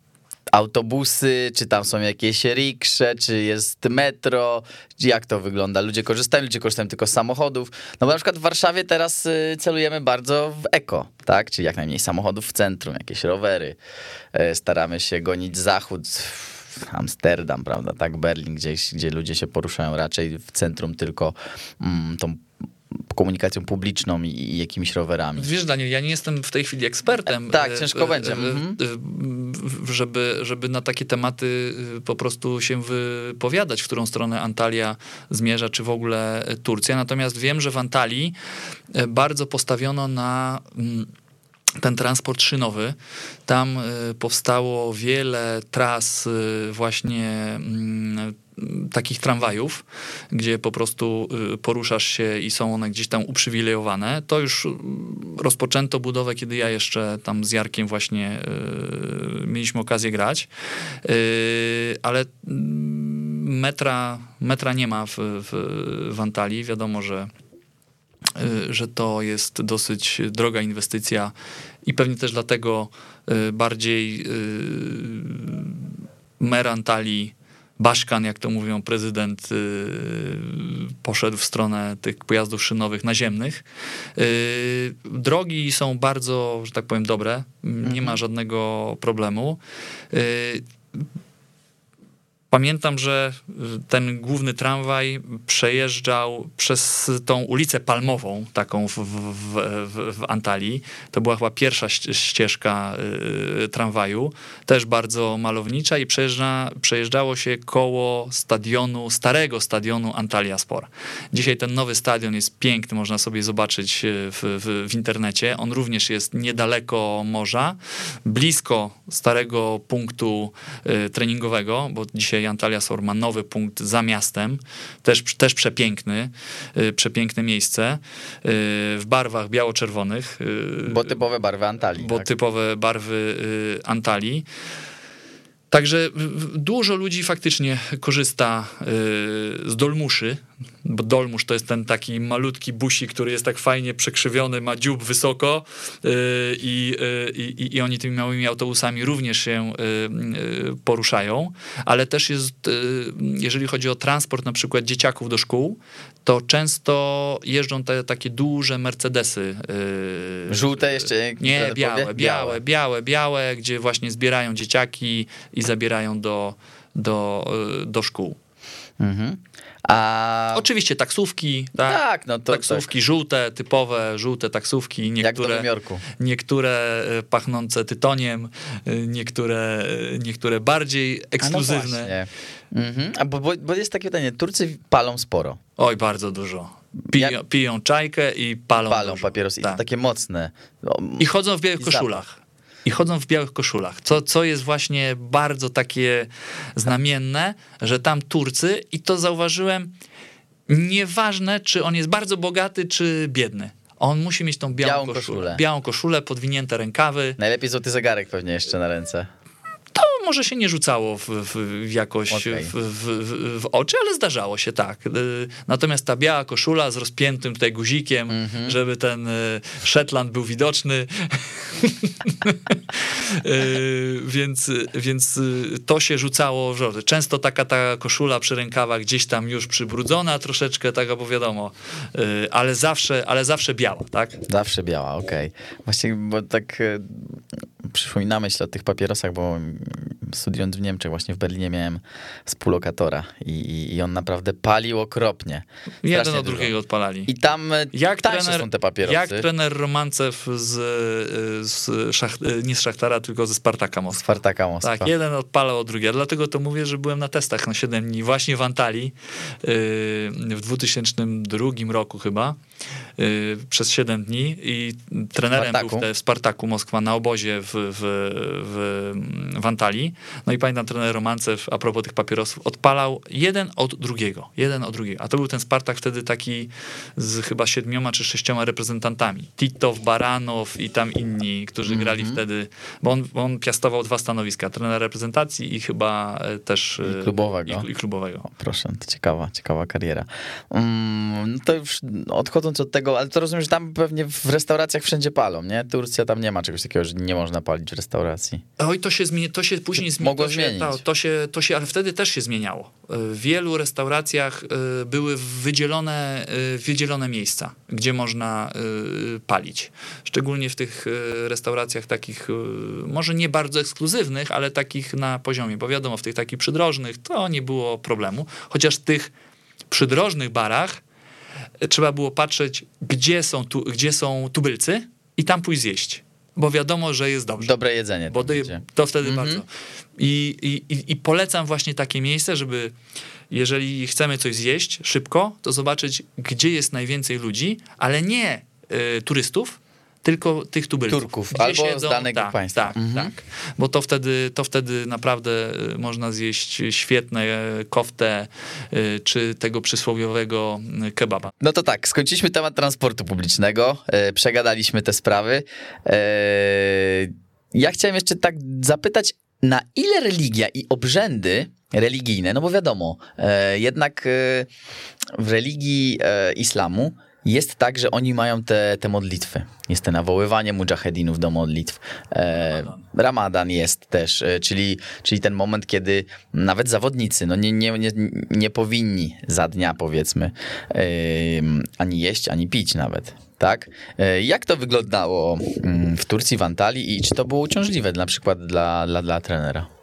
Autobusy, czy tam są jakieś riksze, czy jest metro, jak to wygląda? Ludzie korzystają, ludzie korzystają tylko z samochodów. No bo na przykład w Warszawie teraz y, celujemy bardzo w eko, tak? Czyli jak najmniej samochodów w centrum, jakieś rowery. E, Staramy się gonić zachód. Amsterdam, prawda, tak, Berlin, gdzieś, gdzie ludzie się poruszają raczej w centrum tylko mm, tą komunikacją publiczną i, jakimiś rowerami. Wiesz, Daniel, ja nie jestem w tej chwili ekspertem. Tak, e, ciężko e, będzie, e, mhm. Żeby, żeby na takie tematy po prostu się wypowiadać, w którą stronę Antalia zmierza, czy w ogóle Turcja. Natomiast wiem, że w Antalii bardzo postawiono na mm, ten transport szynowy. Tam powstało wiele tras właśnie mm, takich tramwajów, gdzie po prostu y, poruszasz się i są one gdzieś tam uprzywilejowane. To już y, rozpoczęto budowę, kiedy ja jeszcze tam z Jarkiem właśnie y, mieliśmy okazję grać, Y, ale mm, metra, metra nie ma w, w, w Antalii. Wiadomo, że y, że to jest dosyć droga inwestycja i pewnie też dlatego y, bardziej y, mer Antalii Baszkan, jak to mówią, prezydent y, poszedł w stronę tych pojazdów szynowych naziemnych. Y, drogi są bardzo, że tak powiem, dobre. Nie ma żadnego problemu. Y, Pamiętam, że ten główny tramwaj przejeżdżał przez tą ulicę Palmową, taką w, w, w, w Antalii. To była chyba pierwsza ścieżka y, tramwaju, też bardzo malownicza i przejeżdża, przejeżdżało się koło stadionu, starego stadionu Antalya Sport. Dzisiaj ten nowy stadion jest piękny, można sobie zobaczyć y, w, w, internecie. On również jest niedaleko morza, blisko starego punktu y, treningowego, bo dzisiaj Antalya Sor ma nowy punkt za miastem, też, też przepiękny, y, przepiękne miejsce, y, w barwach biało-czerwonych. Y, bo typowe barwy Antalii. Bo tak? typowe barwy Antalii. Także dużo ludzi faktycznie korzysta z dolmuszy, bo dolmusz to jest ten taki malutki busik, który jest tak fajnie przekrzywiony, ma dziób wysoko yy, i, yy, i oni tymi małymi autobusami również się yy, poruszają, ale też jest, jeżeli chodzi o transport na przykład dzieciaków do szkół, to często jeżdżą te takie duże Mercedesy. Żółte jeszcze? Nie, białe, białe, białe, białe, gdzie właśnie zbierają dzieciaki i zabierają do, do, do szkół. Mhm. A... Oczywiście taksówki, tak, tak no to taksówki tak. żółte, typowe żółte taksówki, niektóre, niektóre e, pachnące tytoniem, e, niektóre, e, niektóre bardziej ekskluzywne. A, no mhm. A bo, bo, jest takie pytanie, Turcy palą sporo. Oj, bardzo dużo. Piją, Jak... piją czajkę i palą Palą papierosy tak. i takie mocne. I chodzą w białych koszulach i chodzą w białych koszulach, co, co jest właśnie bardzo takie znamienne, że tam Turcy, i to zauważyłem, nieważne, czy on jest bardzo bogaty, czy biedny. On musi mieć tą białą, białą koszulę. koszulę. Białą koszulę, podwinięte rękawy. Najlepiej złoty zegarek pewnie jeszcze na ręce może się nie rzucało w, w jakoś okay. w, w, w, oczy, ale zdarzało się tak. Y, natomiast ta biała koszula z rozpiętym tutaj guzikiem, mm -hmm. żeby ten y, Shetland był widoczny. Y, więc, więc to się rzucało w żołdy. Często taka ta koszula przy rękawach gdzieś tam już przybrudzona troszeczkę, tak, bo wiadomo, ale zawsze, ale zawsze biała, tak? Zawsze biała, okej. Okay. Właśnie, bo tak przyszło mi na myśl o tych papierosach, bo studiując w Niemczech, właśnie w Berlinie miałem współlokatora i, i on naprawdę palił okropnie. Jeden od drugiego odpalali. I tam e, jak trener, są te papierosy. Jak trener Romancew z, z szach, nie z Szachtara, tylko ze Spartaka Moskwa. Spartaka Moskwa. Tak, jeden odpalał od drugiego. Dlatego to mówię, że byłem na testach na 7 dni właśnie w Antalii yy, w 2002 roku chyba. Przez 7 dni i trenerem Spartaku. był w Spartaku Moskwa na obozie w, w, w, w Antalii. No i pamiętam trener Romancew a propos tych papierosów odpalał jeden od drugiego, jeden od drugiego. A to był ten Spartak wtedy taki z chyba siedmioma czy sześcioma reprezentantami. Titow, Baranow i tam inni, którzy mm -hmm. grali wtedy, bo on, on piastował dwa stanowiska, trener reprezentacji i chyba e, też I klubowego. I, i klubowego. O, proszę, to ciekawa, ciekawa kariera. Um, to już odchodząc od tego, ale to rozumiem, że tam pewnie w restauracjach wszędzie palą, nie? Turcja tam nie ma czegoś takiego, że nie można palić w restauracji. Oj, to się, zmieni, to się później zmieniło. Mogło zmienić. To, to, się, to się, ale wtedy też się zmieniało. W wielu restauracjach y, były wydzielone, y, wydzielone miejsca, gdzie można palić. Szczególnie w tych restauracjach takich, może nie bardzo ekskluzywnych, ale takich na poziomie, bo wiadomo, w tych takich przydrożnych to nie było problemu. Chociaż w tych przydrożnych barach trzeba było patrzeć, gdzie są, tu, gdzie są tubylcy i tam pójść zjeść. Bo wiadomo, że jest dobrze. Dobre jedzenie. Bo to wtedy mm -hmm. bardzo. I, i, I polecam właśnie takie miejsce, żeby jeżeli chcemy coś zjeść szybko, to zobaczyć, gdzie jest najwięcej ludzi, ale nie y, turystów, tylko tych tubylców. Turków albo siedzą, z danego tak, państwa. Tak, mhm. tak. Bo to wtedy, to wtedy naprawdę y, można zjeść świetne koftę y, czy tego przysłowiowego y, kebaba. No to tak, skończyliśmy temat transportu publicznego, przegadaliśmy te sprawy. Ja chciałem jeszcze tak zapytać, na ile religia i obrzędy religijne, no bo wiadomo, jednak w religii islamu jest tak, że oni mają te, te modlitwy. Jest to nawoływanie mujahedinów do modlitw. E, Ramadan jest też, e, czyli, czyli ten moment, kiedy nawet zawodnicy no nie, nie, nie, nie powinni za dnia, powiedzmy, ani jeść, ani pić nawet. Tak? E, jak to wyglądało mm, w Turcji, w Antalii i czy to było uciążliwe na przykład dla, dla, dla trenera?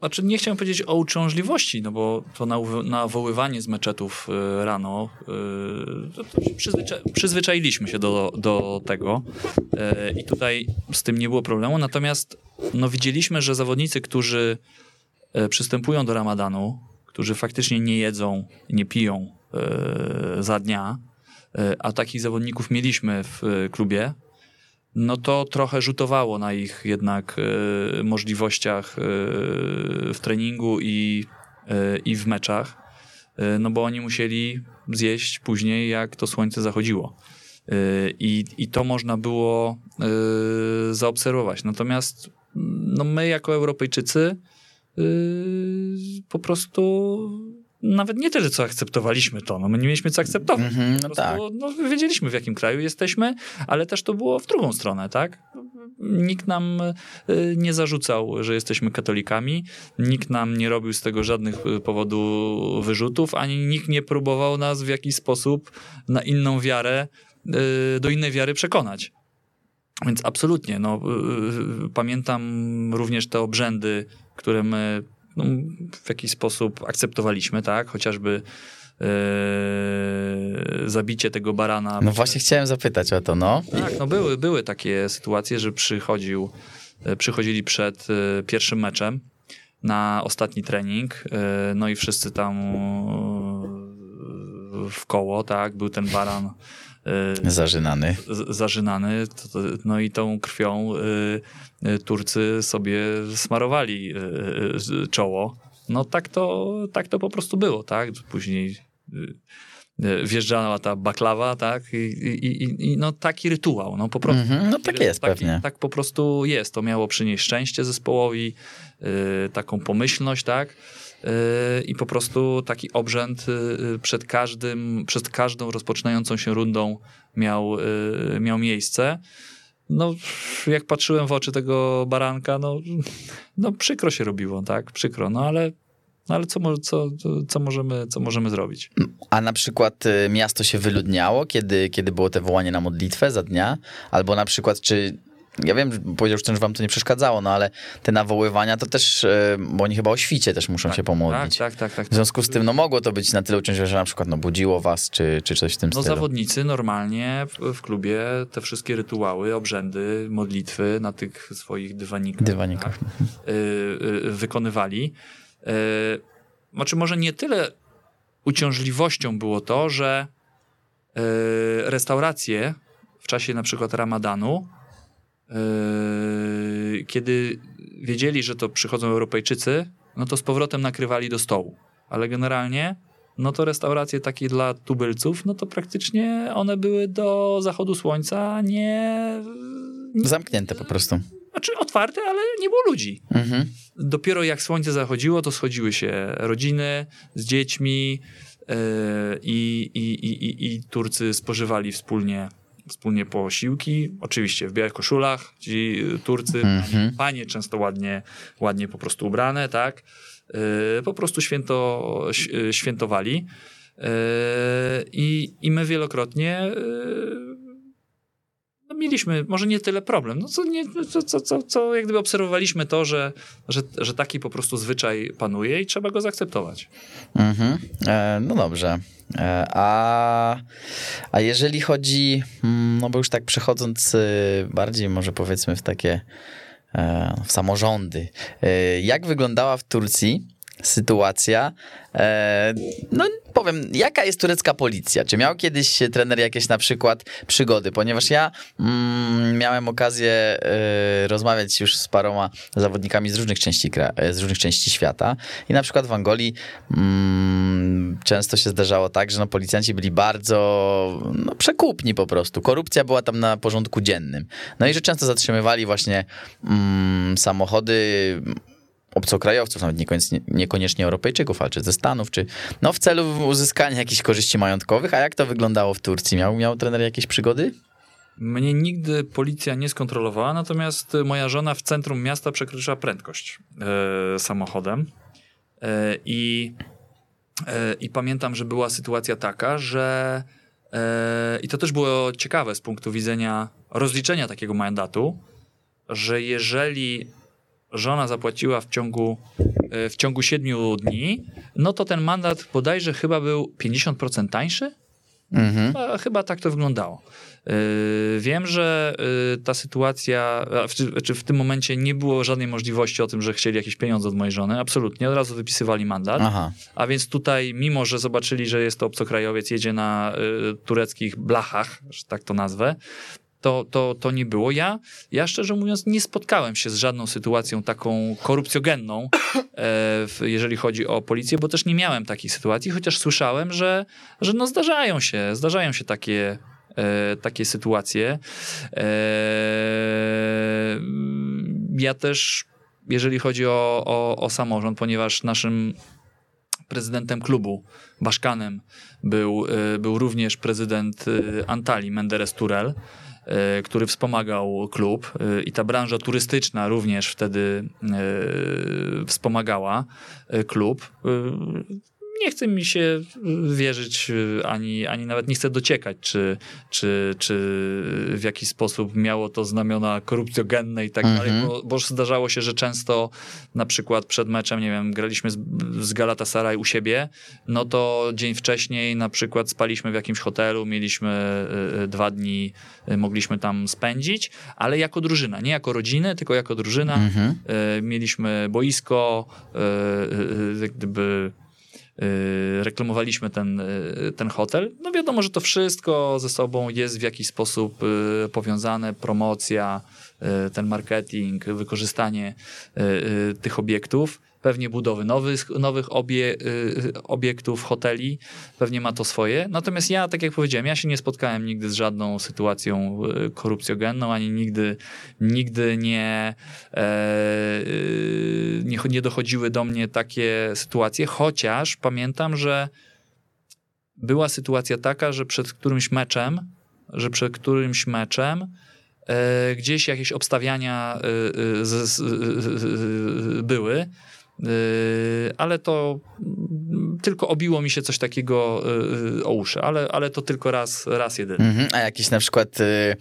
Znaczy nie chciałem powiedzieć o uciążliwości, no bo to nawoływanie z meczetów y, rano, y, przyzwycza przyzwyczailiśmy się do, do tego y, i tutaj z tym nie było problemu, natomiast no widzieliśmy, że zawodnicy, którzy przystępują do ramadanu, którzy faktycznie nie jedzą, nie piją za dnia, a takich zawodników mieliśmy w klubie, no to trochę rzutowało na ich jednak y, możliwościach y, w treningu i, y, i w meczach, no bo oni musieli zjeść później, jak to słońce zachodziło. I, i to można było zaobserwować. Natomiast no my, jako Europejczycy, po prostu nawet nie tyle, co akceptowaliśmy to. No, my nie mieliśmy co akceptować. Mm -hmm, no, tak. no wiedzieliśmy, w jakim kraju jesteśmy, ale też to było w drugą stronę, tak? Nikt nam y, nie zarzucał, że jesteśmy katolikami, nikt nam nie robił z tego żadnych y, powodu wyrzutów, ani nikt nie próbował nas w jakiś sposób na inną wiarę, y, do innej wiary przekonać. Więc absolutnie, no, pamiętam również te obrzędy, które my no, w jakiś sposób akceptowaliśmy, tak? Chociażby e, zabicie tego barana. No właśnie chciałem zapytać o to, no. Tak, no były, były takie sytuacje, że przychodził, e, przychodzili przed e, pierwszym meczem na ostatni trening, no i wszyscy tam w koło, tak, był ten baran Y, zażynany. zażynany. No i tą krwią y, y, Turcy sobie smarowali czoło. No tak to, tak to po prostu było, tak? Później wjeżdżała ta baklawa, tak? I, i, i no taki rytuał, no po prostu. Mm -hmm, no tak jest taki, pewnie. Tak po prostu jest. To miało przynieść szczęście zespołowi, taką pomyślność, tak? Yy, i po prostu taki obrzęd yy, przed każdym, przed każdą rozpoczynającą się rundą miał, yy, miał miejsce. No, jak patrzyłem w oczy tego baranka, no, no przykro się robiło, tak, przykro, no ale no ale co, co, co, możemy, co możemy zrobić? A na przykład miasto się wyludniało, kiedy, kiedy było te wołanie na modlitwę za dnia? Albo na przykład, czy ja wiem, powiedział, że wam to nie przeszkadzało, no ale te nawoływania to też, e, bo oni chyba o świcie też muszą tak, się pomodlić. Tak, tak, tak, tak. W związku z tym, no mogło to być na tyle uciążliwe, że na przykład no, budziło was, czy, czy coś w tym no, stylu. No zawodnicy normalnie w, w, klubie te wszystkie rytuały, obrzędy, modlitwy na tych swoich dywanikach, dywanikach. Tak, y, y, wykonywali. Y, znaczy może nie tyle uciążliwością było to, że y, restauracje w czasie na przykład ramadanu kiedy wiedzieli, że to przychodzą Europejczycy, no to z powrotem nakrywali do stołu. Ale generalnie, no to restauracje takie dla tubylców, no to praktycznie one były do zachodu słońca nie... Zamknięte po prostu. Znaczy otwarte, ale nie było ludzi. Mhm. Dopiero jak słońce zachodziło, to schodziły się rodziny z dziećmi yy, i, i, i, i Turcy spożywali wspólnie wspólnie posiłki, oczywiście w białych koszulach, ci Turcy, mm-hmm. panie często ładnie, ładnie po prostu ubrane, tak, yy, po prostu święto, świętowali. Yy, i, i my wielokrotnie no mieliśmy może nie tyle problem, no co, nie, co, co, co, co jak gdyby obserwowaliśmy to, że, że, że taki po prostu zwyczaj panuje i trzeba go zaakceptować. Mm-hmm. E, no dobrze. E, a, a jeżeli chodzi, mm, no bo już tak przechodząc y, bardziej może powiedzmy w takie e, w samorządy, e, jak wyglądała w Turcji sytuacja. E, no powiem, jaka jest turecka policja? Czy miał kiedyś trener jakieś na przykład przygody? Ponieważ ja mm, miałem okazję e, rozmawiać już z paroma zawodnikami z różnych części, z różnych części świata i na przykład w Angolii mm, często się zdarzało tak, że no, policjanci byli bardzo no, przekupni po prostu. Korupcja była tam na porządku dziennym. No i że często zatrzymywali właśnie mm, samochody obcokrajowców, nawet niekoniecznie, niekoniecznie Europejczyków, ale czy ze Stanów, czy no w celu uzyskania jakichś korzyści majątkowych. A jak to wyglądało w Turcji? Miał, miał trener jakieś przygody? Mnie nigdy policja nie skontrolowała, natomiast moja żona w centrum miasta przekroczyła prędkość e, samochodem e, i, e, i pamiętam, że była sytuacja taka, że i to też było ciekawe z punktu widzenia rozliczenia takiego mandatu, że jeżeli żona zapłaciła w ciągu, e, w ciągu 7 dni, no to ten mandat bodajże chyba był 50% tańszy. Mhm. A chyba tak to wyglądało. Yy, Wiem, że yy, ta sytuacja, w, czy w tym momencie nie było żadnej możliwości o tym, że chcieli jakieś pieniądze od mojej żony. Absolutnie, od razu wypisywali mandat. Aha. A więc tutaj, mimo że zobaczyli, że jest to obcokrajowiec, jedzie na tureckich blachach, że tak to nazwę, to, to, to nie było. Ja, ja szczerze mówiąc nie spotkałem się z żadną sytuacją taką korupcjogenną, e, jeżeli chodzi o policję, bo też nie miałem takiej sytuacji, chociaż słyszałem, że, że no zdarzają się, zdarzają się takie, e, takie sytuacje. E, ja też, jeżeli chodzi o, o, o samorząd, ponieważ naszym prezydentem klubu, Baszkanem, był, był również prezydent Antali, Menderes Turel, który wspomagał klub e, i ta branża turystyczna również wtedy e, wspomagała e, klub. Nie chce mi się wierzyć, e, ani, ani nawet nie chcę dociekać, czy, czy, czy w jakiś sposób miało to znamiona korupcjogenne i tak Mhm. dalej, bo, bo zdarzało się, że często na przykład przed meczem, nie wiem, graliśmy z, z Galatasaray u siebie, no to dzień wcześniej na przykład spaliśmy w jakimś hotelu, mieliśmy y, y, dwa dni, y, mogliśmy tam spędzić, ale jako drużyna, nie jako rodziny, tylko jako drużyna. Mhm. Y, mieliśmy boisko, y, y, jak gdyby y, reklamowaliśmy ten, y, ten hotel. No wiadomo, że to wszystko ze sobą jest w jakiś sposób y, powiązane, promocja, y, ten marketing, wykorzystanie y, y, tych obiektów. Pewnie budowy nowych, nowych obie, y, obiektów, hoteli, pewnie ma to swoje. Natomiast ja, tak jak powiedziałem, ja się nie spotkałem nigdy z żadną sytuacją y, korupcjogenną, ani nigdy, nigdy nie, e, y, nie, nie dochodziły do mnie takie sytuacje, chociaż pamiętam, że była sytuacja taka, że przed którymś meczem, że przed którymś meczem e, gdzieś jakieś obstawiania były, ale to mm, tylko obiło mi się coś takiego e, o uszy, ale, ale to tylko raz, raz jedyny. Mhm. A jakieś na przykład y,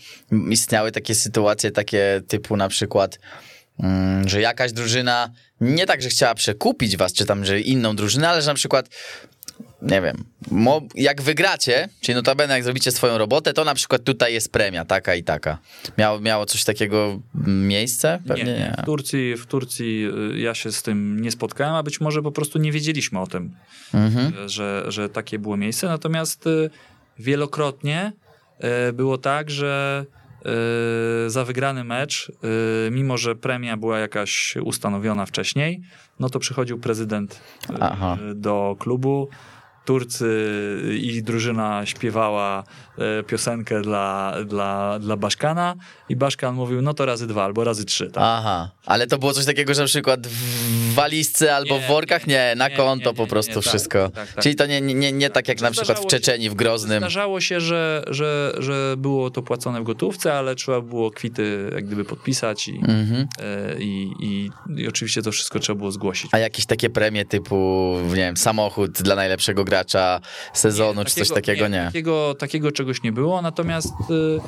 istniały takie sytuacje, takie typu na przykład, mm, że jakaś drużyna nie tak, że chciała przekupić was, czy tam, że inną drużynę, ale że na przykład nie wiem, jak wygracie, czyli notabene jak zrobicie swoją robotę, to na przykład tutaj jest premia taka i taka. Miało, miało coś takiego miejsce? Pewnie nie. nie, W Turcji, w Turcji y, ja się z tym nie spotkałem, a być może po prostu nie wiedzieliśmy o tym, Mhm. że, że takie było miejsce. Natomiast y, wielokrotnie y, było tak, że y, za wygrany mecz, y, mimo że premia była jakaś ustanowiona wcześniej, no to przychodził prezydent y, Aha. do klubu. Turcy i drużyna śpiewała e, piosenkę dla, dla, dla Baszkana i Baszkan mówił, no to razy dwa albo razy trzy. Tak? Aha, ale to było coś takiego, że na przykład w walizce albo Nie, w workach? Nie, nie, na nie, konto po prostu tak, wszystko. tak, tak. Czyli to nie, nie, nie tak jak na przykład w Czeczeni, w Groznym. Zdarzało się, że, że, że było to płacone w gotówce, ale trzeba było kwity jak gdyby podpisać i, Mhm. e, i, i, i oczywiście to wszystko trzeba było zgłosić. A jakieś takie premie typu, nie wiem, samochód dla najlepszego gracza sezonu, czy coś takiego? Nie. Takiego, takiego czegoś nie było, natomiast, y,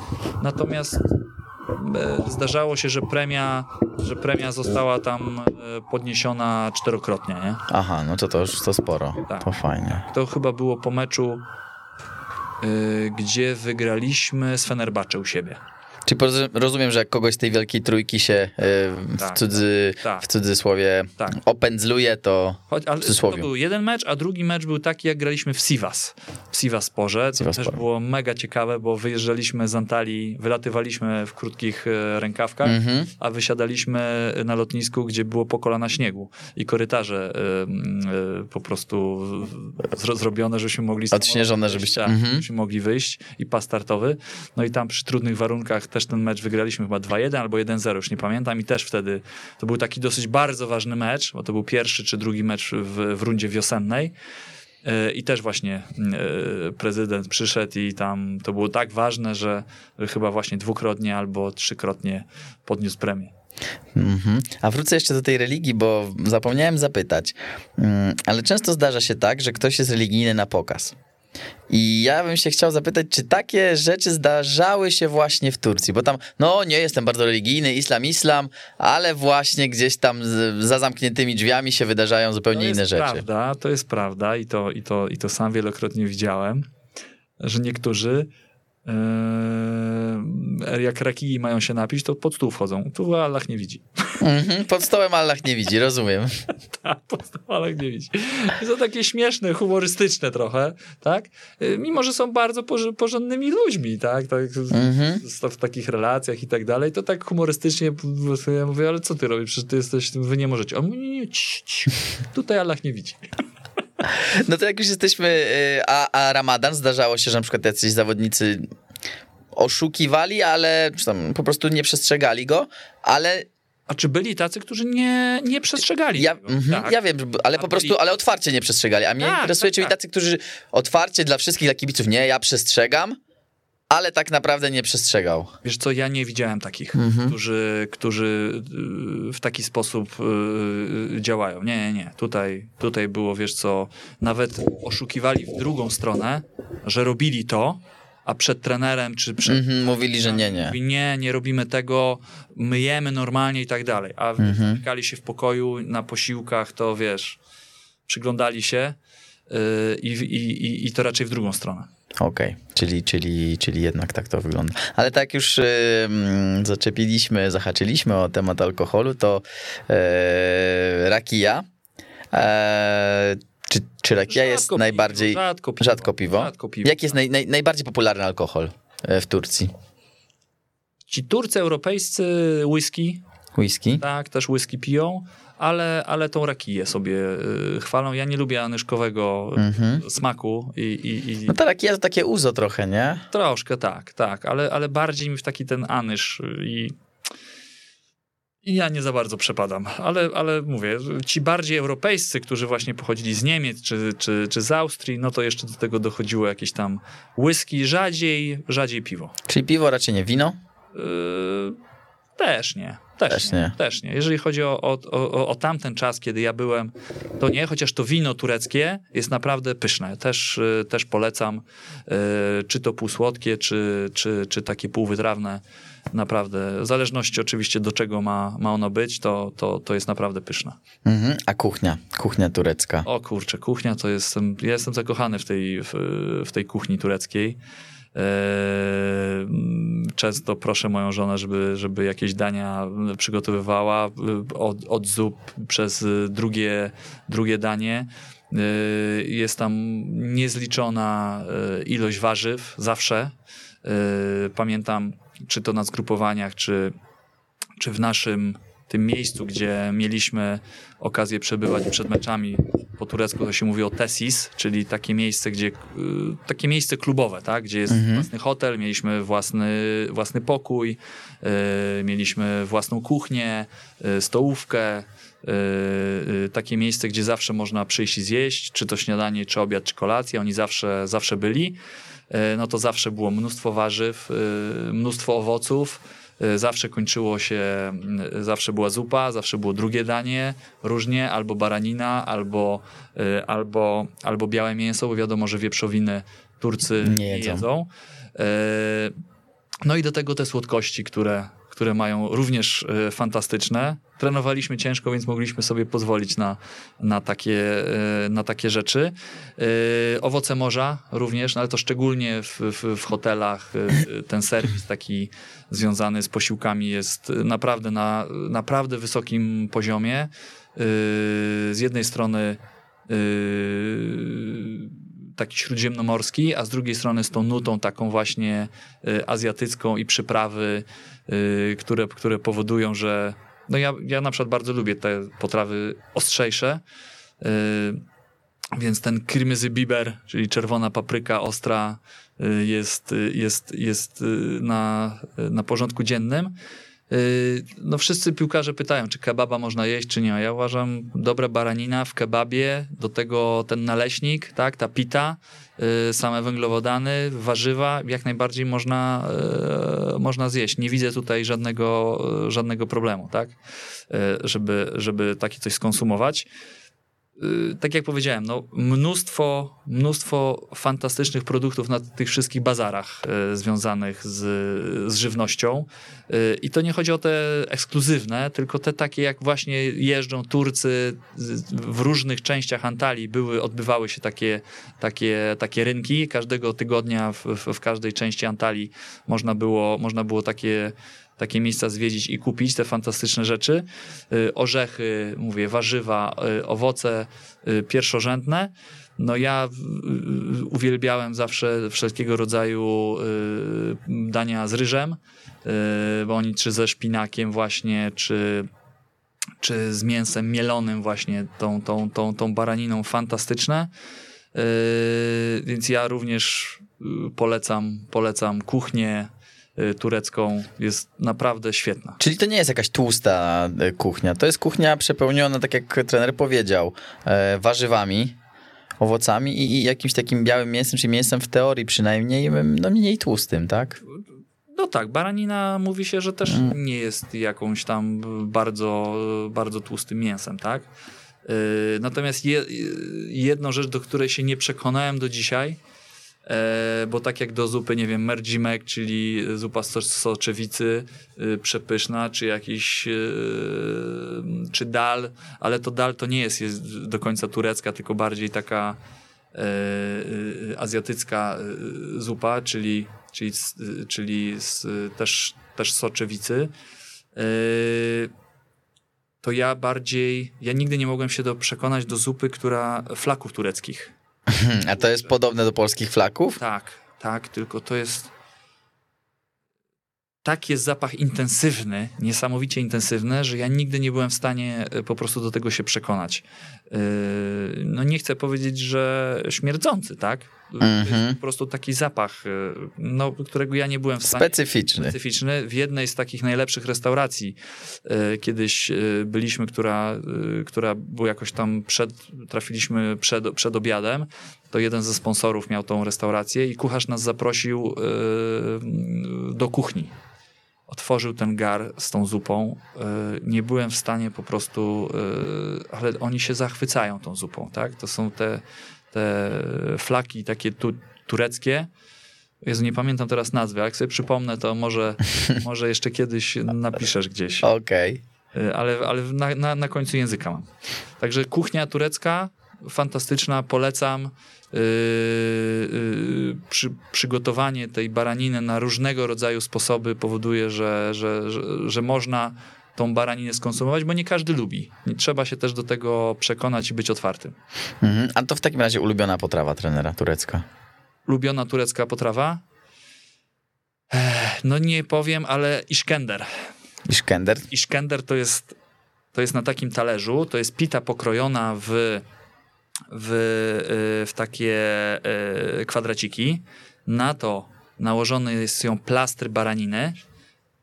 natomiast e, zdarzało się, że premia, że premia została tam e, podniesiona czterokrotnie, nie? Aha, no to to już to sporo. Tak. To fajnie. To chyba było po meczu, y, gdzie wygraliśmy z Fenerbahce u siebie. Czyli rozumiem, że jak kogoś z tej wielkiej trójki się y, w, Tak, cudzy, tak. w cudzysłowie Tak. opędzluje, to Choć, ale to był jeden mecz, a drugi mecz był taki, jak graliśmy w Sivas. W Sivasporze. To Sivaspor. też było mega ciekawe, bo wyjeżdżaliśmy z Antalii, wylatywaliśmy w krótkich e, rękawkach, Mhm. a wysiadaliśmy na lotnisku, gdzie było po kolana śniegu i korytarze e, e, po prostu zro, zrobione, żebyśmy mogli... Odśnieżone, żebyście- Tak, mhm. żebyśmy mogli wyjść i pas startowy. No i tam przy trudnych warunkach też ten mecz wygraliśmy chyba 2-1 albo 1-0, już nie pamiętam i też wtedy to był taki dosyć bardzo ważny mecz, bo to był pierwszy czy drugi mecz w, w rundzie wiosennej. E, I też właśnie e, prezydent przyszedł i tam to było tak ważne, że chyba właśnie dwukrotnie albo trzykrotnie podniósł premię. Mhm. A wrócę jeszcze do tej religii, bo zapomniałem zapytać. Mm, Ale często zdarza się tak, że ktoś jest religijny na pokaz. I ja bym się chciał zapytać, czy takie rzeczy zdarzały się właśnie w Turcji? Bo tam, no nie jestem bardzo religijny, islam, islam, ale właśnie gdzieś tam z, za zamkniętymi drzwiami się wydarzają zupełnie inne rzeczy. To jest prawda, to jest prawda i to, i, to, i to sam wielokrotnie widziałem, że niektórzy jak rakii mają się napić, to pod stół wchodzą. Tu Allah nie widzi. Mm-hmm, pod stołem Allah nie widzi, rozumiem. tak, pod stołem Allah nie widzi. I są takie śmieszne, humorystyczne trochę, tak? Yy, mimo, że są bardzo porządnymi ludźmi, tak? tak mm-hmm. W takich relacjach i tak dalej, to tak humorystycznie ja mówię, ale co ty robisz? Przecież ty jesteś, wy nie możecie. On mówi, nie, nie, cii, cii. tutaj Allah nie widzi. No to jak już jesteśmy, y, a, a Ramadan zdarzało się, że na przykład jacyś zawodnicy oszukiwali, ale tam po prostu nie przestrzegali go, ale a czy byli tacy, którzy nie, nie przestrzegali? Ja, mm, tak. ja wiem, ale po prostu, ale otwarcie nie przestrzegali. A mnie tak, interesuje, tak, tak. tacy, którzy otwarcie dla wszystkich, dla kibiców, nie, ja przestrzegam, ale tak naprawdę nie przestrzegał. Wiesz co, ja nie widziałem takich, mhm. którzy, którzy y, w taki sposób y, działają. Nie, nie, nie. Tutaj, tutaj było, wiesz co, nawet oszukiwali w drugą stronę, że robili to, a przed trenerem czy przed... Mhm, mówili, że nie, nie. Mówi, nie, nie robimy tego, myjemy normalnie i tak dalej. A mhm. się w pokoju na posiłkach, to wiesz, przyglądali się i, i, i to raczej w drugą stronę. Okej, okay. czyli, czyli, czyli jednak tak to wygląda. Ale tak już yy, zaczepiliśmy, zahaczyliśmy o temat alkoholu, to yy, rakija. Yy, czy, czy rakia jest piwo, najbardziej... Rzadko piwo. Rzadko piwo. Rzadko piwo Jaki jest naj, naj, najbardziej popularny alkohol e, w Turcji? Ci Turcy europejscy whisky. Whisky? Tak, też whisky piją ale, ale tą rakiję sobie y, chwalą. Ja nie lubię anyszkowego mhm. smaku. I, i, i... No ta rakija to takie uzo trochę, nie? Troszkę tak, tak, ale, ale bardziej mi w taki ten anysz i i ja nie za bardzo przepadam, ale, ale mówię, ci bardziej europejscy, którzy właśnie pochodzili z Niemiec czy, czy, czy z Austrii, no to jeszcze do tego dochodziło jakieś tam whisky, rzadziej, rzadziej piwo. Czyli piwo raczej nie wino? Yy, też nie. Też, też, nie. Też nie. Jeżeli chodzi o, o, o, o, tamten czas, kiedy ja byłem, to nie, chociaż to wino tureckie jest naprawdę pyszne. Też, y, też polecam, y, czy to półsłodkie, czy, czy, czy takie półwytrawne. Naprawdę, w zależności oczywiście do czego ma, ma ono być, to, to, to jest naprawdę pyszne. Mhm. A kuchnia? Kuchnia turecka? O kurczę, kuchnia to jestem, ja jestem zakochany w tej, w, w tej kuchni tureckiej. Eee, często proszę moją żonę, żeby, żeby jakieś dania przygotowywała od, od zup przez drugie, drugie danie. Eee, jest tam niezliczona ilość warzyw zawsze. Pamiętam, czy to na zgrupowaniach, czy, czy w naszym tym miejscu, gdzie mieliśmy okazję przebywać przed meczami po turecku to się mówi o tesis, czyli takie miejsce, gdzie y, takie miejsce klubowe, tak? gdzie jest mhm. własny hotel, mieliśmy własny, własny pokój, y, mieliśmy własną kuchnię, y, stołówkę, takie miejsce, gdzie zawsze można przyjść i zjeść, czy to śniadanie, czy obiad, czy kolację, oni zawsze, zawsze byli. No to zawsze było mnóstwo warzyw, mnóstwo owoców, Y, zawsze kończyło się, y, zawsze była zupa, zawsze było drugie danie, różnie, albo baranina, albo, y, albo, albo białe mięso, bo wiadomo, że wieprzowiny Turcy nie jedzą. Nie jedzą. No i do tego te słodkości, które, które mają również e, fantastyczne. Trenowaliśmy ciężko, więc mogliśmy sobie pozwolić na, na, takie, e, na takie rzeczy. E, owoce morza również, no ale to szczególnie w, w, w hotelach ten serwis taki związany z posiłkami jest naprawdę na naprawdę wysokim poziomie. Z jednej strony taki śródziemnomorski, a z drugiej strony z tą nutą taką właśnie azjatycką i przyprawy, które, które powodują, że no ja, ja na przykład bardzo lubię te potrawy ostrzejsze, y, więc ten krymyzy biber, czyli czerwona papryka ostra jest, jest, jest na, na porządku dziennym. Yy, no wszyscy piłkarze pytają, czy kebaba można jeść, czy nie. Ja uważam, dobra baranina w kebabie, do tego ten naleśnik, tak, ta pita, yy, same węglowodany, warzywa, jak najbardziej można, yy, można zjeść. Nie widzę tutaj żadnego, żadnego problemu, tak, żeby, żeby takie coś skonsumować. Y, tak jak powiedziałem, no, mnóstwo, mnóstwo fantastycznych produktów na tych wszystkich bazarach y, związanych z, z żywnością. Y, I to nie chodzi o te ekskluzywne, tylko te takie, jak właśnie jeżdżą Turcy w różnych częściach Antalii, były, odbywały się takie, takie, takie rynki. Każdego tygodnia w, w, w każdej części Antalii można było, można było takie takie miejsca zwiedzić i kupić te fantastyczne rzeczy. Y, orzechy, mówię, warzywa, y, owoce y, pierwszorzędne. No ja uwielbiałem zawsze wszelkiego rodzaju dania z ryżem, bo oni czy ze szpinakiem właśnie, czy czy z mięsem mielonym właśnie, tą, tą, tą, tą baraniną fantastyczne. Więc ja również polecam, polecam kuchnię turecką jest naprawdę świetna. Czyli to nie jest jakaś tłusta y, kuchnia, to jest kuchnia przepełniona, tak jak trener powiedział, e, warzywami, owocami i, i jakimś takim białym mięsem, czy mięsem w teorii przynajmniej, no mniej tłustym, tak? No tak, baranina mówi się, że też mm. nie jest jakąś tam bardzo, bardzo tłustym mięsem, tak? Y, natomiast jedną rzecz, do której się nie przekonałem do dzisiaj, bo tak jak do zupy, nie wiem, merdzimek, czyli zupa z soczewicy, y, przepyszna, czy jakiś, y, czy dal, ale to dal to nie jest, jest do końca turecka, tylko bardziej taka e, y, azjatycka zupa, czyli, czyli, czyli z, też, też soczewicy. E, to ja bardziej, ja nigdy nie mogłem się do, przekonać do zupy, która flaków tureckich A to jest podobne do polskich flaków? Tak, tak, tylko to jest tak jest zapach intensywny, niesamowicie intensywny, że ja nigdy nie byłem w stanie e, po prostu do tego się przekonać. No nie chcę powiedzieć, że śmierdzący, tak? Mm-hmm. po prostu taki zapach, e, no, którego ja nie byłem w stanie... Specyficzny. Specyficzny. W jednej z takich najlepszych restauracji kiedyś byliśmy, która, która była jakoś tam przed, trafiliśmy przed, przed obiadem, to jeden ze sponsorów miał tą restaurację i kucharz nas zaprosił do kuchni otworzył ten gar z tą zupą, e, nie byłem w stanie po prostu, e, ale oni się zachwycają tą zupą, tak? To są te, te flaki takie tu, tureckie. Jezu, nie pamiętam teraz nazwy, jak sobie przypomnę, to może, może jeszcze kiedyś napiszesz gdzieś. Okej. Okay. E, ale, ale na, na, na końcu języka mam. Także kuchnia turecka, fantastyczna, polecam. Yy, yy, przy, przygotowanie tej baraniny na różnego rodzaju sposoby powoduje, że, że, że, że można tą baraninę skonsumować, bo nie każdy lubi. Trzeba się też do tego przekonać i być otwartym. Mhm. A to w takim razie ulubiona potrawa trenera turecka? Ulubiona turecka potrawa? No nie powiem, ale iszkender. Iszkender? Iszkender to jest, to jest na takim talerzu, to jest pita pokrojona w w, y, w takie y, kwadraciki. Na to nałożony jest ją plastr baraniny.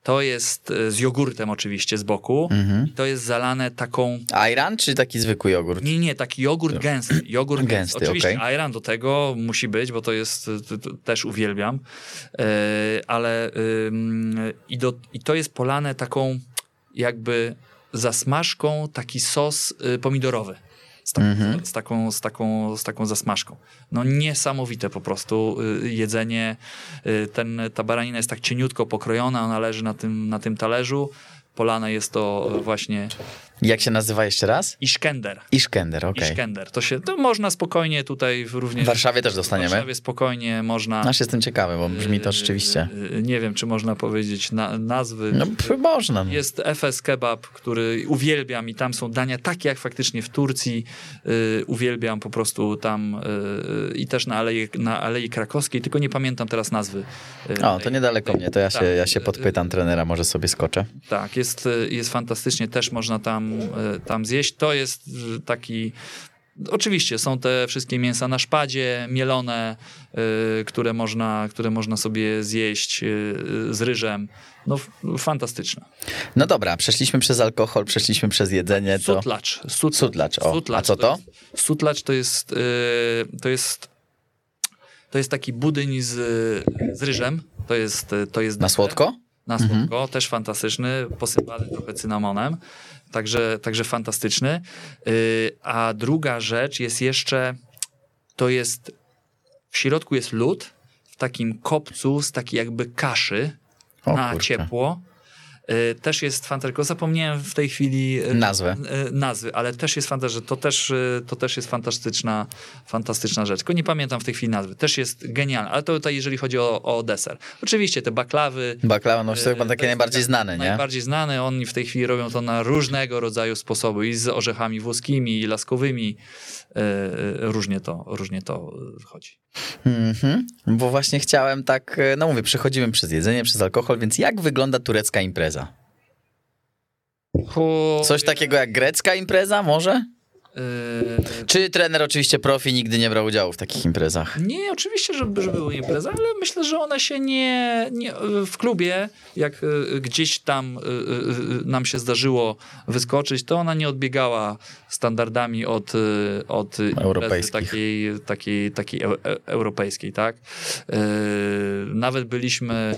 To jest y, z jogurtem oczywiście z boku. Mhm. To jest zalane taką... Ayran czy taki zwykły jogurt? Nie, nie, taki jogurt gęsty. Jogurt gęsty, gęsty. Oczywiście okay. ayran do tego musi być, bo to jest, to, to też uwielbiam. ale i, do, i to jest polane taką jakby zasmażką, taki sos pomidorowy z, tak, mhm. z, taką, z, taką, z taką zasmażką. No niesamowite po prostu y, jedzenie. Y, ten, ta baranina jest tak cieniutko pokrojona, ona leży na tym, na tym talerzu. Polane jest to właśnie jak się nazywa jeszcze raz? Iszkender. Iszkender, okej. Okay. Iszkender. To się, to można spokojnie tutaj również... W Warszawie też dostaniemy? W Warszawie spokojnie można... Aż jestem ciekawy, bo brzmi to rzeczywiście. Yy, nie wiem, czy można powiedzieć na, nazwy. No, można. Jest FS Kebab, który uwielbiam i tam są dania takie jak faktycznie w Turcji. Yy, uwielbiam po prostu tam yy, i też na Alei, na Alei Krakowskiej, tylko nie pamiętam teraz nazwy. Yy, o, to niedaleko mnie, to ja się, ja się podpytam trenera, może sobie skoczę. Tak, jest, jest fantastycznie, też można tam E, tam, zjeść. To jest taki Oczywiście są te wszystkie mięsa na szpadzie, mielone, y, które, można, które można sobie zjeść y, z ryżem. No fantastyczne. No dobra, przeszliśmy przez alkohol, przeszliśmy przez jedzenie. To... Sutlacz. Sutlacz. Sutlacz. O, Sutlacz. A co to? jest, sutlacz to jest, y, to jest to jest taki budyń z, z ryżem. To jest, to jest na słodko? na słodko, też fantastyczny, posypany trochę cynamonem, także, także fantastyczny. Y, a druga rzecz jest jeszcze, to jest, w środku jest lód, w takim kopcu z takiej jakby kaszy O na kurczę. ciepło. Y, Też jest fantastyczne. Zapomniałem w tej chwili y, Nazwę. y, nazwy, ale też jest fantastyczne. To też, to też jest fantastyczna, fantastyczna rzecz. Tylko nie pamiętam w tej chwili nazwy. Też jest genialne, ale to tutaj jeżeli chodzi o, o deser. Oczywiście te baklawy. Baklawa, no to chyba takie najbardziej znane, nie? Najbardziej znane. Oni w tej chwili robią to na różnego rodzaju sposoby i z orzechami włoskimi, i laskowymi. Y, y, Różnie to, różnie to y, chodzi. Mhm, bo właśnie chciałem tak, e, no mówię, przechodzimy przez jedzenie, przez alkohol, więc jak wygląda turecka impreza? Coś takiego jak grecka impreza może? Y, Czy trener oczywiście profi nigdy nie brał udziału w takich imprezach? Nie, oczywiście, że, że były imprezy, ale myślę, że ona się nie, nie w klubie, jak y, gdzieś tam y, y, y, nam się zdarzyło wyskoczyć, to ona nie odbiegała standardami od, y, od takiej, takiej, takiej e- europejskiej, tak? Y, Nawet byliśmy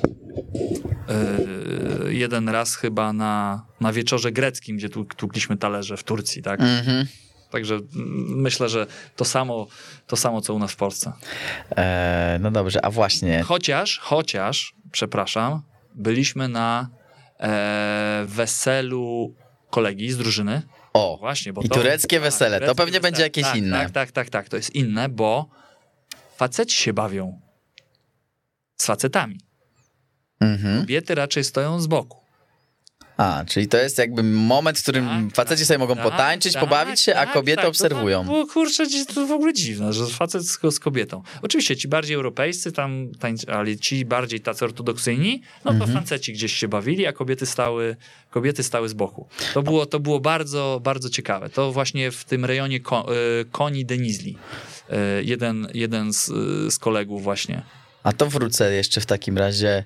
y, jeden raz chyba na, na wieczorze greckim, gdzie tu, tłukliśmy talerze w Turcji, tak? Mhm. Także myślę, że to samo, to samo, co u nas w Polsce. E, no dobrze, a właśnie, Chociaż, chociaż, przepraszam, byliśmy na e, weselu kolegi z drużyny. o, Właśnie, bo i to, tureckie wesele, to tureckie pewnie będzie wesele. jakieś tak, inne. Tak, tak, tak, tak, to jest inne, bo faceci się bawią z facetami. Mhm. Kobiety raczej stoją z boku. A, czyli to jest jakby moment, w którym Tak, faceci tak, sobie mogą tak, potańczyć, tak, pobawić się, a tak, kobiety tak. Obserwują. było, kurczę, to w ogóle dziwne, że facet z, z kobietą. Oczywiście ci bardziej europejscy tam tańczy, ale ci bardziej tacy ortodoksyjni, no to faceci gdzieś się bawili, a kobiety stały, kobiety stały z boku. To było, to było bardzo, bardzo ciekawe. To właśnie w tym rejonie ko, y, koni Denizli. Y, jeden, jeden z, z kolegów właśnie. A to wrócę jeszcze w takim razie.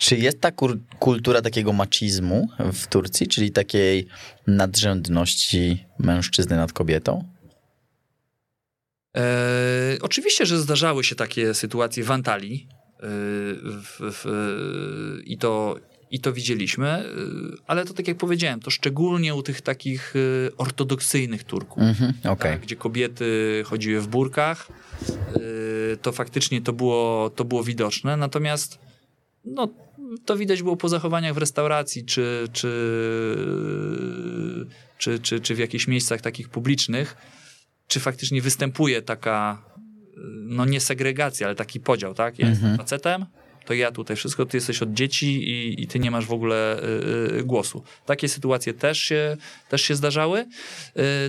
Czy jest ta kur- kultura takiego maczizmu w Turcji, czyli takiej nadrzędności mężczyzny nad kobietą? E, oczywiście, że zdarzały się takie sytuacje w Antalii e, w, w, i, to, i to widzieliśmy, e, ale to tak jak powiedziałem, to szczególnie u tych takich e, ortodoksyjnych Turków. Mhm, okej. Tak, gdzie kobiety chodziły w burkach, to faktycznie to było, to było widoczne. Natomiast no, to widać było po zachowaniach w restauracji, czy, czy, czy, czy, czy w jakichś miejscach takich publicznych, czy faktycznie występuje taka, no nie segregacja, ale taki podział, tak? Ja jestem facetem, to ja tutaj wszystko, ty jesteś od dzieci i, i ty nie masz w ogóle y, y, głosu. Takie sytuacje też się, też się zdarzały. Y,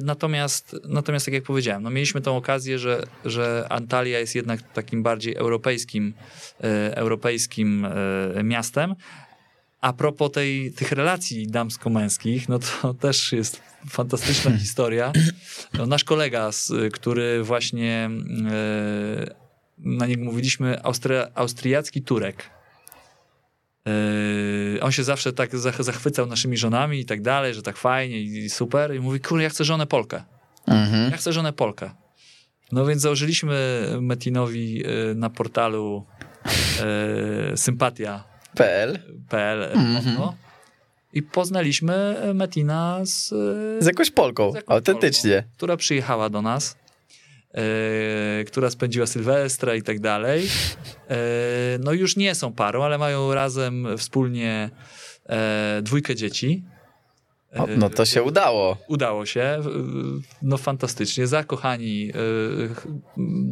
natomiast, natomiast, tak jak powiedziałem, no mieliśmy tą okazję, że, że Antalya jest jednak takim bardziej europejskim, y, europejskim y, miastem. A propos tej, tych relacji damsko-męskich, no to też jest fantastyczna historia. No, nasz kolega, z, który właśnie na niego mówiliśmy, Austria, austriacki Turek. E, on się zawsze tak zach- zachwycał naszymi żonami i tak dalej, że tak fajnie i super. I mówi, kurde, ja chcę żonę Polkę. Mhm. Ja chcę żonę Polkę. No więc założyliśmy Metinowi e, na portalu e, sympatia PL PL. Mhm. No. I poznaliśmy Metina z, z jakąś Polką, z autentycznie. Polką, która przyjechała do nas, e, która spędziła Sylwestra i tak dalej. E, no już nie są parą, ale mają razem wspólnie e, dwójkę dzieci. O, no to się udało. Udało się, e, no fantastycznie, zakochani e,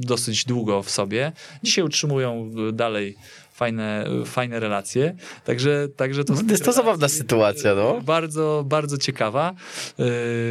dosyć długo w sobie. Dzisiaj utrzymują dalej fajne, fajne relacje, także, także to... No, jest to zabawna sytuacja, no. Bardzo, bardzo ciekawa.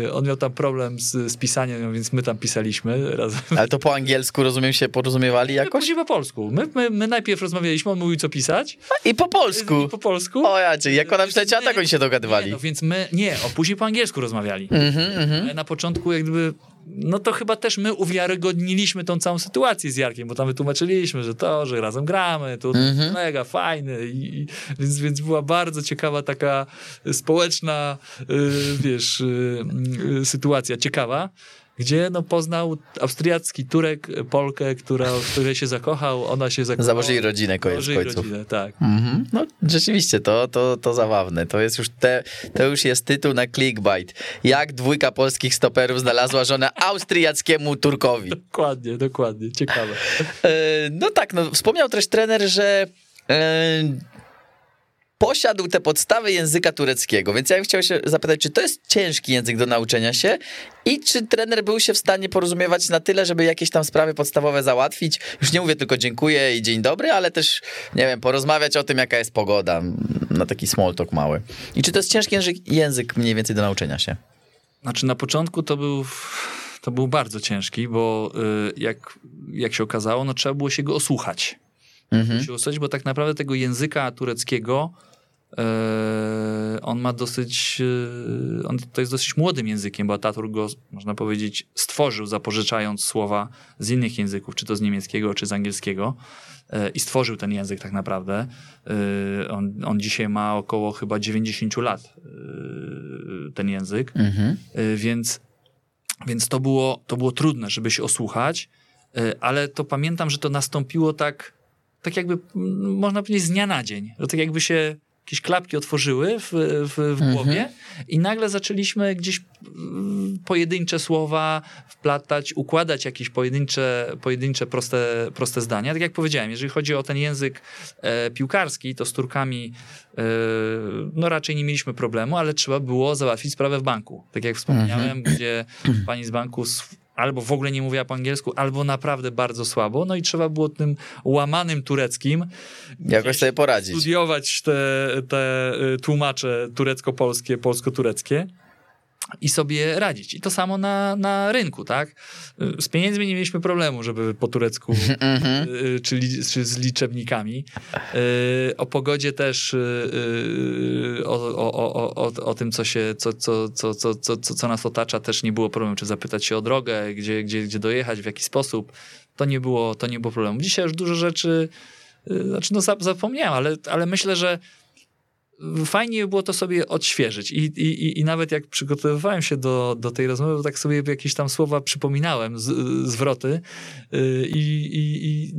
E, On miał tam problem z, z pisaniem, więc my tam pisaliśmy razem. Ale to po angielsku, rozumiem, się porozumiewali My jakoś? później po polsku. My, my, my najpierw rozmawialiśmy, on mówił co pisać. I po polsku. I po polsku. O ja, czyli jak ona Więc przyleciała, tak oni się Nie, dogadywali. no więc my, nie, o później po angielsku rozmawiali. Mhm, mhm. Ale na początku jak gdyby, no to chyba też my uwiarygodniliśmy tą całą sytuację z Jarkiem, bo tam wytłumaczyliśmy, że to, że razem gramy, to Mhm. mega fajne i, i, więc, więc była bardzo ciekawa taka społeczna, y, wiesz, y, y, sytuacja, ciekawa. Gdzie no, poznał austriacki Turek, Polkę, która, w której się zakochał, ona się zakochała. Założyli rodzinę koniec Założyli końców. rodzinę, tak. Mhm. No rzeczywiście, to, to, to zabawne. To jest już te, to już jest tytuł na clickbait. Jak dwójka polskich stoperów znalazła żonę austriackiemu Turkowi. Dokładnie, dokładnie, ciekawe. E, No tak, no, wspomniał też trener, że e, posiadł te podstawy języka tureckiego, więc ja bym chciał się zapytać, czy to jest ciężki język do nauczenia się i czy trener był się w stanie porozumiewać na tyle, żeby jakieś tam sprawy podstawowe załatwić? Już nie mówię tylko dziękuję i dzień dobry, ale też, nie wiem, porozmawiać o tym, jaka jest pogoda, na taki small talk mały. I czy to jest ciężki język, język mniej więcej do nauczenia się? Znaczy na początku to był, to był bardzo ciężki, bo y, jak, jak się okazało, no trzeba było się go osłuchać. Mhm. Się osłuchać, bo tak naprawdę tego języka tureckiego on ma dosyć, y, on to jest dosyć młodym językiem, bo Ataturk go, można powiedzieć, stworzył zapożyczając słowa z innych języków, czy to z niemieckiego, czy z angielskiego y, i stworzył ten język tak naprawdę. On, on dzisiaj ma około chyba 90 lat, ten język. Mhm. Więc, więc to, było, to było trudne, żeby się osłuchać, ale to pamiętam, że to nastąpiło tak, tak jakby, można powiedzieć, z dnia na dzień. Że tak jakby się jakieś klapki otworzyły w, w, w głowie i nagle zaczęliśmy gdzieś mm, pojedyncze słowa wplatać, układać jakieś pojedyncze, pojedyncze proste, proste zdania. Tak jak powiedziałem, jeżeli chodzi o ten język e, piłkarski, to z Turkami e, no raczej nie mieliśmy problemu, ale trzeba było załatwić sprawę w banku. Tak jak wspomniałem, gdzie pani z banku albo w ogóle nie mówiła po angielsku, albo naprawdę bardzo słabo, no i trzeba było tym łamanym tureckim Jakoś sobie poradzić. studiować te, te y, tłumacze turecko-polskie, polsko-tureckie i sobie radzić. I to samo na, na rynku, tak? Y, Z pieniędzmi nie mieliśmy problemu, żeby po turecku, Mhm. y, czy, li, czy z liczebnikami. Y, O pogodzie też, y, y, o, o, o, o, o tym, co się, co, co, co, co, co, co, nas otacza, też nie było problemu, czy zapytać się o drogę, gdzie, gdzie, gdzie dojechać, w jaki sposób. To nie było, to nie było problemu. Dzisiaj już dużo rzeczy, y, znaczy no zap- zapomniałem, ale, ale myślę, że fajnie było to sobie odświeżyć. I, i, i- nawet jak przygotowywałem się do, do tej rozmowy, to tak sobie jakieś tam słowa przypominałem, z, zwroty y, i, i, i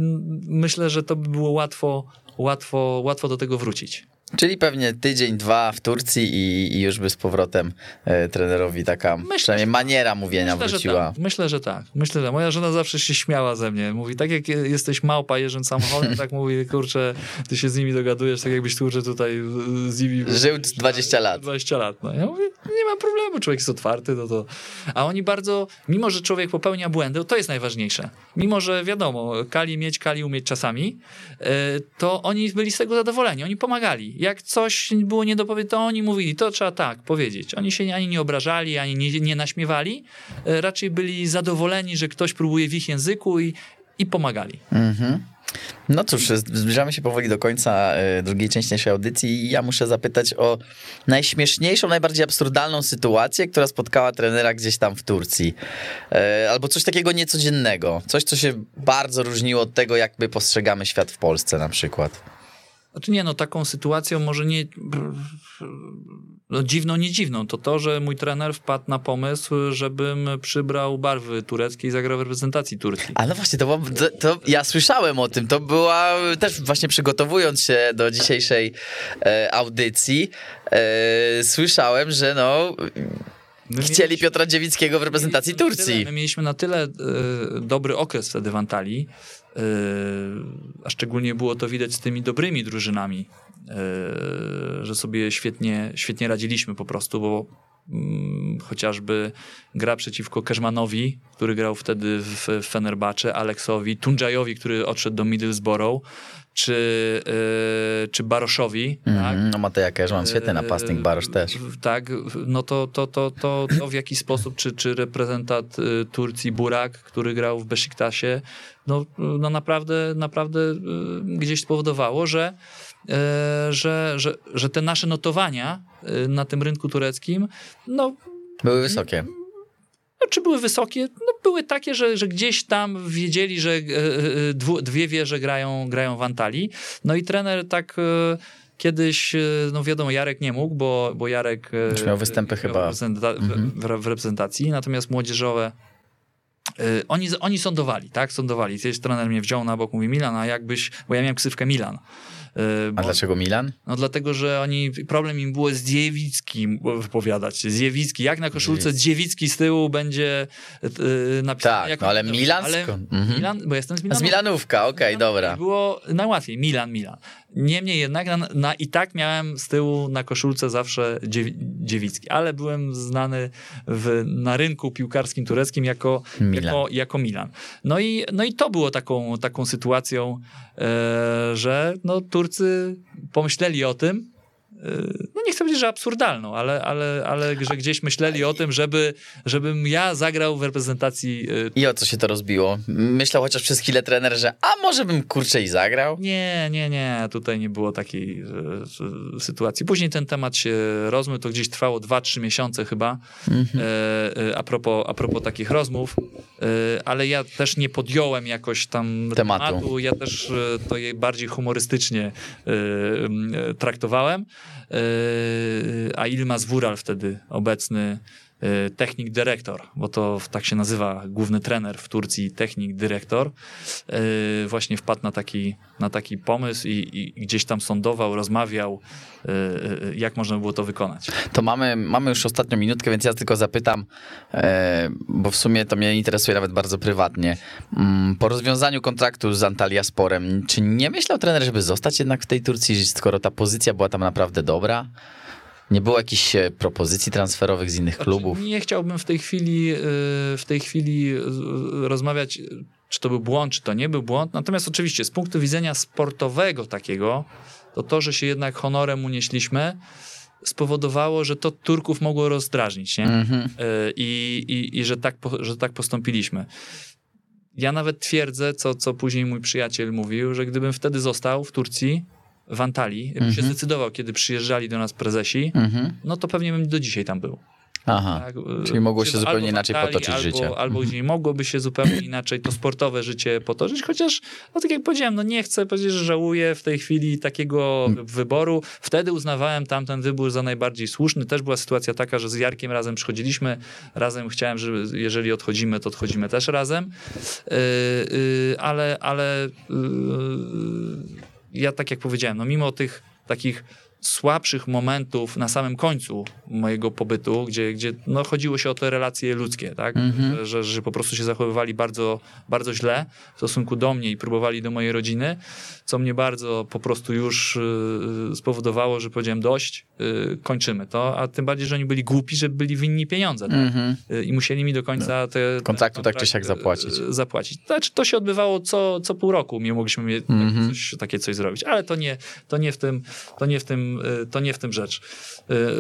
myślę, że to by było łatwo, łatwo, łatwo do tego wrócić. Czyli pewnie tydzień, dwa w Turcji i, i już by z powrotem e, trenerowi taka Myślę, przynajmniej maniera mówienia Myślę, że wróciła. tak. Myślę, że tak. Myślę, że moja żona zawsze się śmiała ze mnie. Mówi, tak jak jesteś małpa jeżdżąc samochodem, tak mówi, kurczę, ty się z nimi dogadujesz, tak jakbyś kurczę tutaj z nimi... Żył 20 lat. 20 lat. No. Ja mówię, nie ma problemu, człowiek jest otwarty, no to... A oni bardzo, mimo że człowiek popełnia błędy, to jest najważniejsze. Mimo, że wiadomo, kali mieć, kali umieć czasami, e, to oni byli z tego zadowoleni, oni pomagali. Jak coś było nie to oni mówili, to trzeba tak powiedzieć. Oni się ani nie obrażali, ani nie, nie naśmiewali, e, raczej byli zadowoleni, że ktoś próbuje w ich języku i, i pomagali. Mhm. No cóż, zbliżamy się powoli do końca e, drugiej części naszej audycji i ja muszę zapytać o najśmieszniejszą, najbardziej absurdalną sytuację, która spotkała trenera gdzieś tam w Turcji. E, Albo coś takiego niecodziennego. Coś, co się bardzo różniło od tego, jak my postrzegamy świat w Polsce na przykład. Znaczy nie, no taką sytuacją może nie... No dziwną, nie dziwną. To to, że mój trener wpadł na pomysł, żebym przybrał barwy tureckie i zagrał w reprezentacji Turcji. A no właśnie, to, to, to ja słyszałem o tym. To była też właśnie przygotowując się do dzisiejszej e, audycji, e, słyszałem, że no My chcieli Piotra Dziewickiego w reprezentacji Turcji. Tyle, my mieliśmy na tyle e, dobry okres wtedy w Antalii, a szczególnie było to widać z tymi dobrymi drużynami, e, że sobie świetnie, świetnie radziliśmy po prostu, bo mm, chociażby gra przeciwko Kerzmanowi, który grał wtedy w Fenerbahce, Aleksowi, Tunjajowi, który odszedł do Middlesbrough, czy, e, czy Baroszowi, tak? Mhm, no Mateja Kerzman, świetny napastnik, Barosz też. W- Tak, no to, to, to, to, to w jaki sposób, czy, czy reprezentant y, Turcji Burak, który grał w Besiktasie, no, no naprawdę, naprawdę y, gdzieś spowodowało, że, y, że, że, że te nasze notowania y, na tym rynku tureckim, no Były wysokie. No, czy były wysokie? No, były takie, że, że gdzieś tam wiedzieli, że e, e, dwu, dwie wieże grają, grają w Antalii. No i trener tak e, kiedyś, no wiadomo, Jarek nie mógł, bo, bo Jarek... Już miał występy miał chyba. reprezenta- w- Mhm. w, w reprezentacji, natomiast młodzieżowe oni, oni sądowali, tak? Sądowali. Kiedyś trener mnie wziął na bok, mówi Milan, a jakbyś, bo ja miałem ksywkę Milan. A bo- dlaczego Milan? no dlatego, że oni, problem im było Zdziewicki wypowiadać. Zdziewicki, jak na koszulce Zdziewicki z tyłu będzie yy, napisane. Tak, no ale Milan Ale? Mhm. Milan, bo jestem z Z Milanu. Milanówka, okej, dobra. Było najłatwiej, Milan, Milan. Niemniej jednak na, na, i tak miałem z tyłu na koszulce zawsze dziewi, Dziewicki, ale byłem znany w, na rynku piłkarskim tureckim jako Milan. Jako, jako Milan. No i, no i to było taką, taką sytuacją, e, że no, Turcy pomyśleli o tym, no nie chcę powiedzieć, że absurdalną, ale, ale, ale że gdzieś myśleli o tym, żeby, żebym ja zagrał w reprezentacji e, I o co się to rozbiło? Myślał chociaż przez chwilę trener, że a może bym kurczę i zagrał? Nie, nie, nie, tutaj nie było takiej e, sytuacji. Później ten temat się rozmył, to gdzieś trwało 2-3 miesiące chyba, Mhm. e, e, a, propos, a propos takich rozmów, e, ale ja też nie podjąłem jakoś tam Tematu. ja też e, to bardziej humorystycznie e, e, traktowałem, e, a Ilmaz Wural wtedy obecny e, technik dyrektor, bo to tak się nazywa główny trener w Turcji, technik dyrektor, e, właśnie wpadł na taki, na taki pomysł i, i gdzieś tam sądował, rozmawiał, e, jak można było to wykonać. To mamy, mamy już ostatnią minutkę, więc ja tylko zapytam, e, bo w sumie to mnie interesuje nawet bardzo prywatnie. Mm, Po rozwiązaniu kontraktu z Antalyasporem, czy nie myślał trener, żeby zostać jednak w tej Turcji, skoro ta pozycja była tam naprawdę dobra? Nie było jakichś e, propozycji transferowych z innych klubów? Znaczy, nie chciałbym w tej chwili, y, w tej chwili y, rozmawiać, czy to był błąd, czy to nie był błąd. Natomiast oczywiście z punktu widzenia sportowego takiego, to to, że się jednak honorem unieśliśmy, spowodowało, że to Turków mogło rozdrażnić, nie? Mhm. I, i, i że, tak, że tak postąpiliśmy. Ja nawet twierdzę, co, co później mój przyjaciel mówił, że gdybym wtedy został w Turcji, w Antalii, bym się Mhm. zdecydował, kiedy przyjeżdżali do nas prezesi, Mhm. no to pewnie bym do dzisiaj tam był. Aha. Tak, Czyli mogło się zupełnie inaczej Antalii, potoczyć albo, życie. Albo Mhm. gdzieś mogłoby się zupełnie inaczej to sportowe życie potoczyć, chociaż, no tak jak powiedziałem, no nie chcę powiedzieć, że żałuję w tej chwili takiego Mm. wyboru. Wtedy uznawałem tamten wybór za najbardziej słuszny. Też była sytuacja taka, że z Jarkiem razem przychodziliśmy, razem chciałem, że jeżeli odchodzimy, to odchodzimy też razem, yy, yy, ale, ale yy, ja tak jak powiedziałem, no mimo tych takich słabszych momentów na samym końcu mojego pobytu, gdzie, gdzie no, chodziło się o te relacje ludzkie, tak? Mhm. Że, że, po prostu się zachowywali bardzo, bardzo źle w stosunku do mnie i próbowali do mojej rodziny, co mnie bardzo po prostu już y, spowodowało, że powiedziałem dość, y, kończymy to, a tym bardziej, że oni byli głupi, że byli winni pieniądze. Tak? Mhm. Y, I musieli mi do końca te, ten Kontraktu tak czy siak zapłacić. y, zapłacić. Znaczy, to się odbywało co, co pół roku, my mogliśmy Mhm. coś, takie coś zrobić, ale to nie, to nie w tym, to nie w tym, y, to nie w tym rzecz.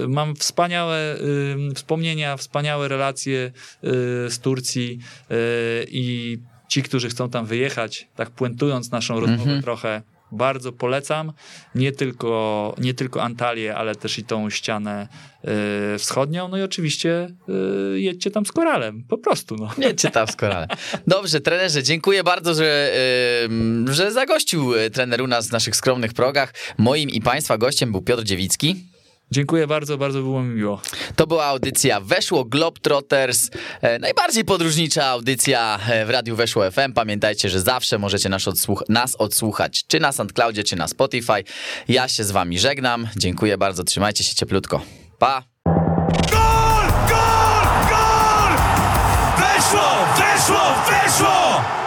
Y, Mam wspaniałe y, wspomnienia, wspaniałe relacje z Turcji i ci, którzy chcą tam wyjechać, tak puentując naszą rozmowę Mhm. trochę, bardzo polecam. Nie tylko, nie tylko Antalię, ale też i tą ścianę y, wschodnią. No i oczywiście y, jedźcie tam z koralem. Po prostu. No. Nie czytam z korale. Dobrze, trenerze, dziękuję bardzo, że, yy, że zagościł y, trener u nas w naszych skromnych progach. Moim i państwa gościem był Piotr Dziewicki. Dziękuję bardzo, bardzo było mi miło. To była audycja Weszło Globetrotters, e, najbardziej podróżnicza audycja e, w Radiu Weszło FM. Pamiętajcie, że zawsze możecie nas, odsłuch- nas odsłuchać, czy na SoundCloudzie, czy na Spotify. Ja się z wami żegnam. Dziękuję bardzo, trzymajcie się cieplutko. Pa! Gol! Gol! Gol! Weszło! Weszło! Weszło!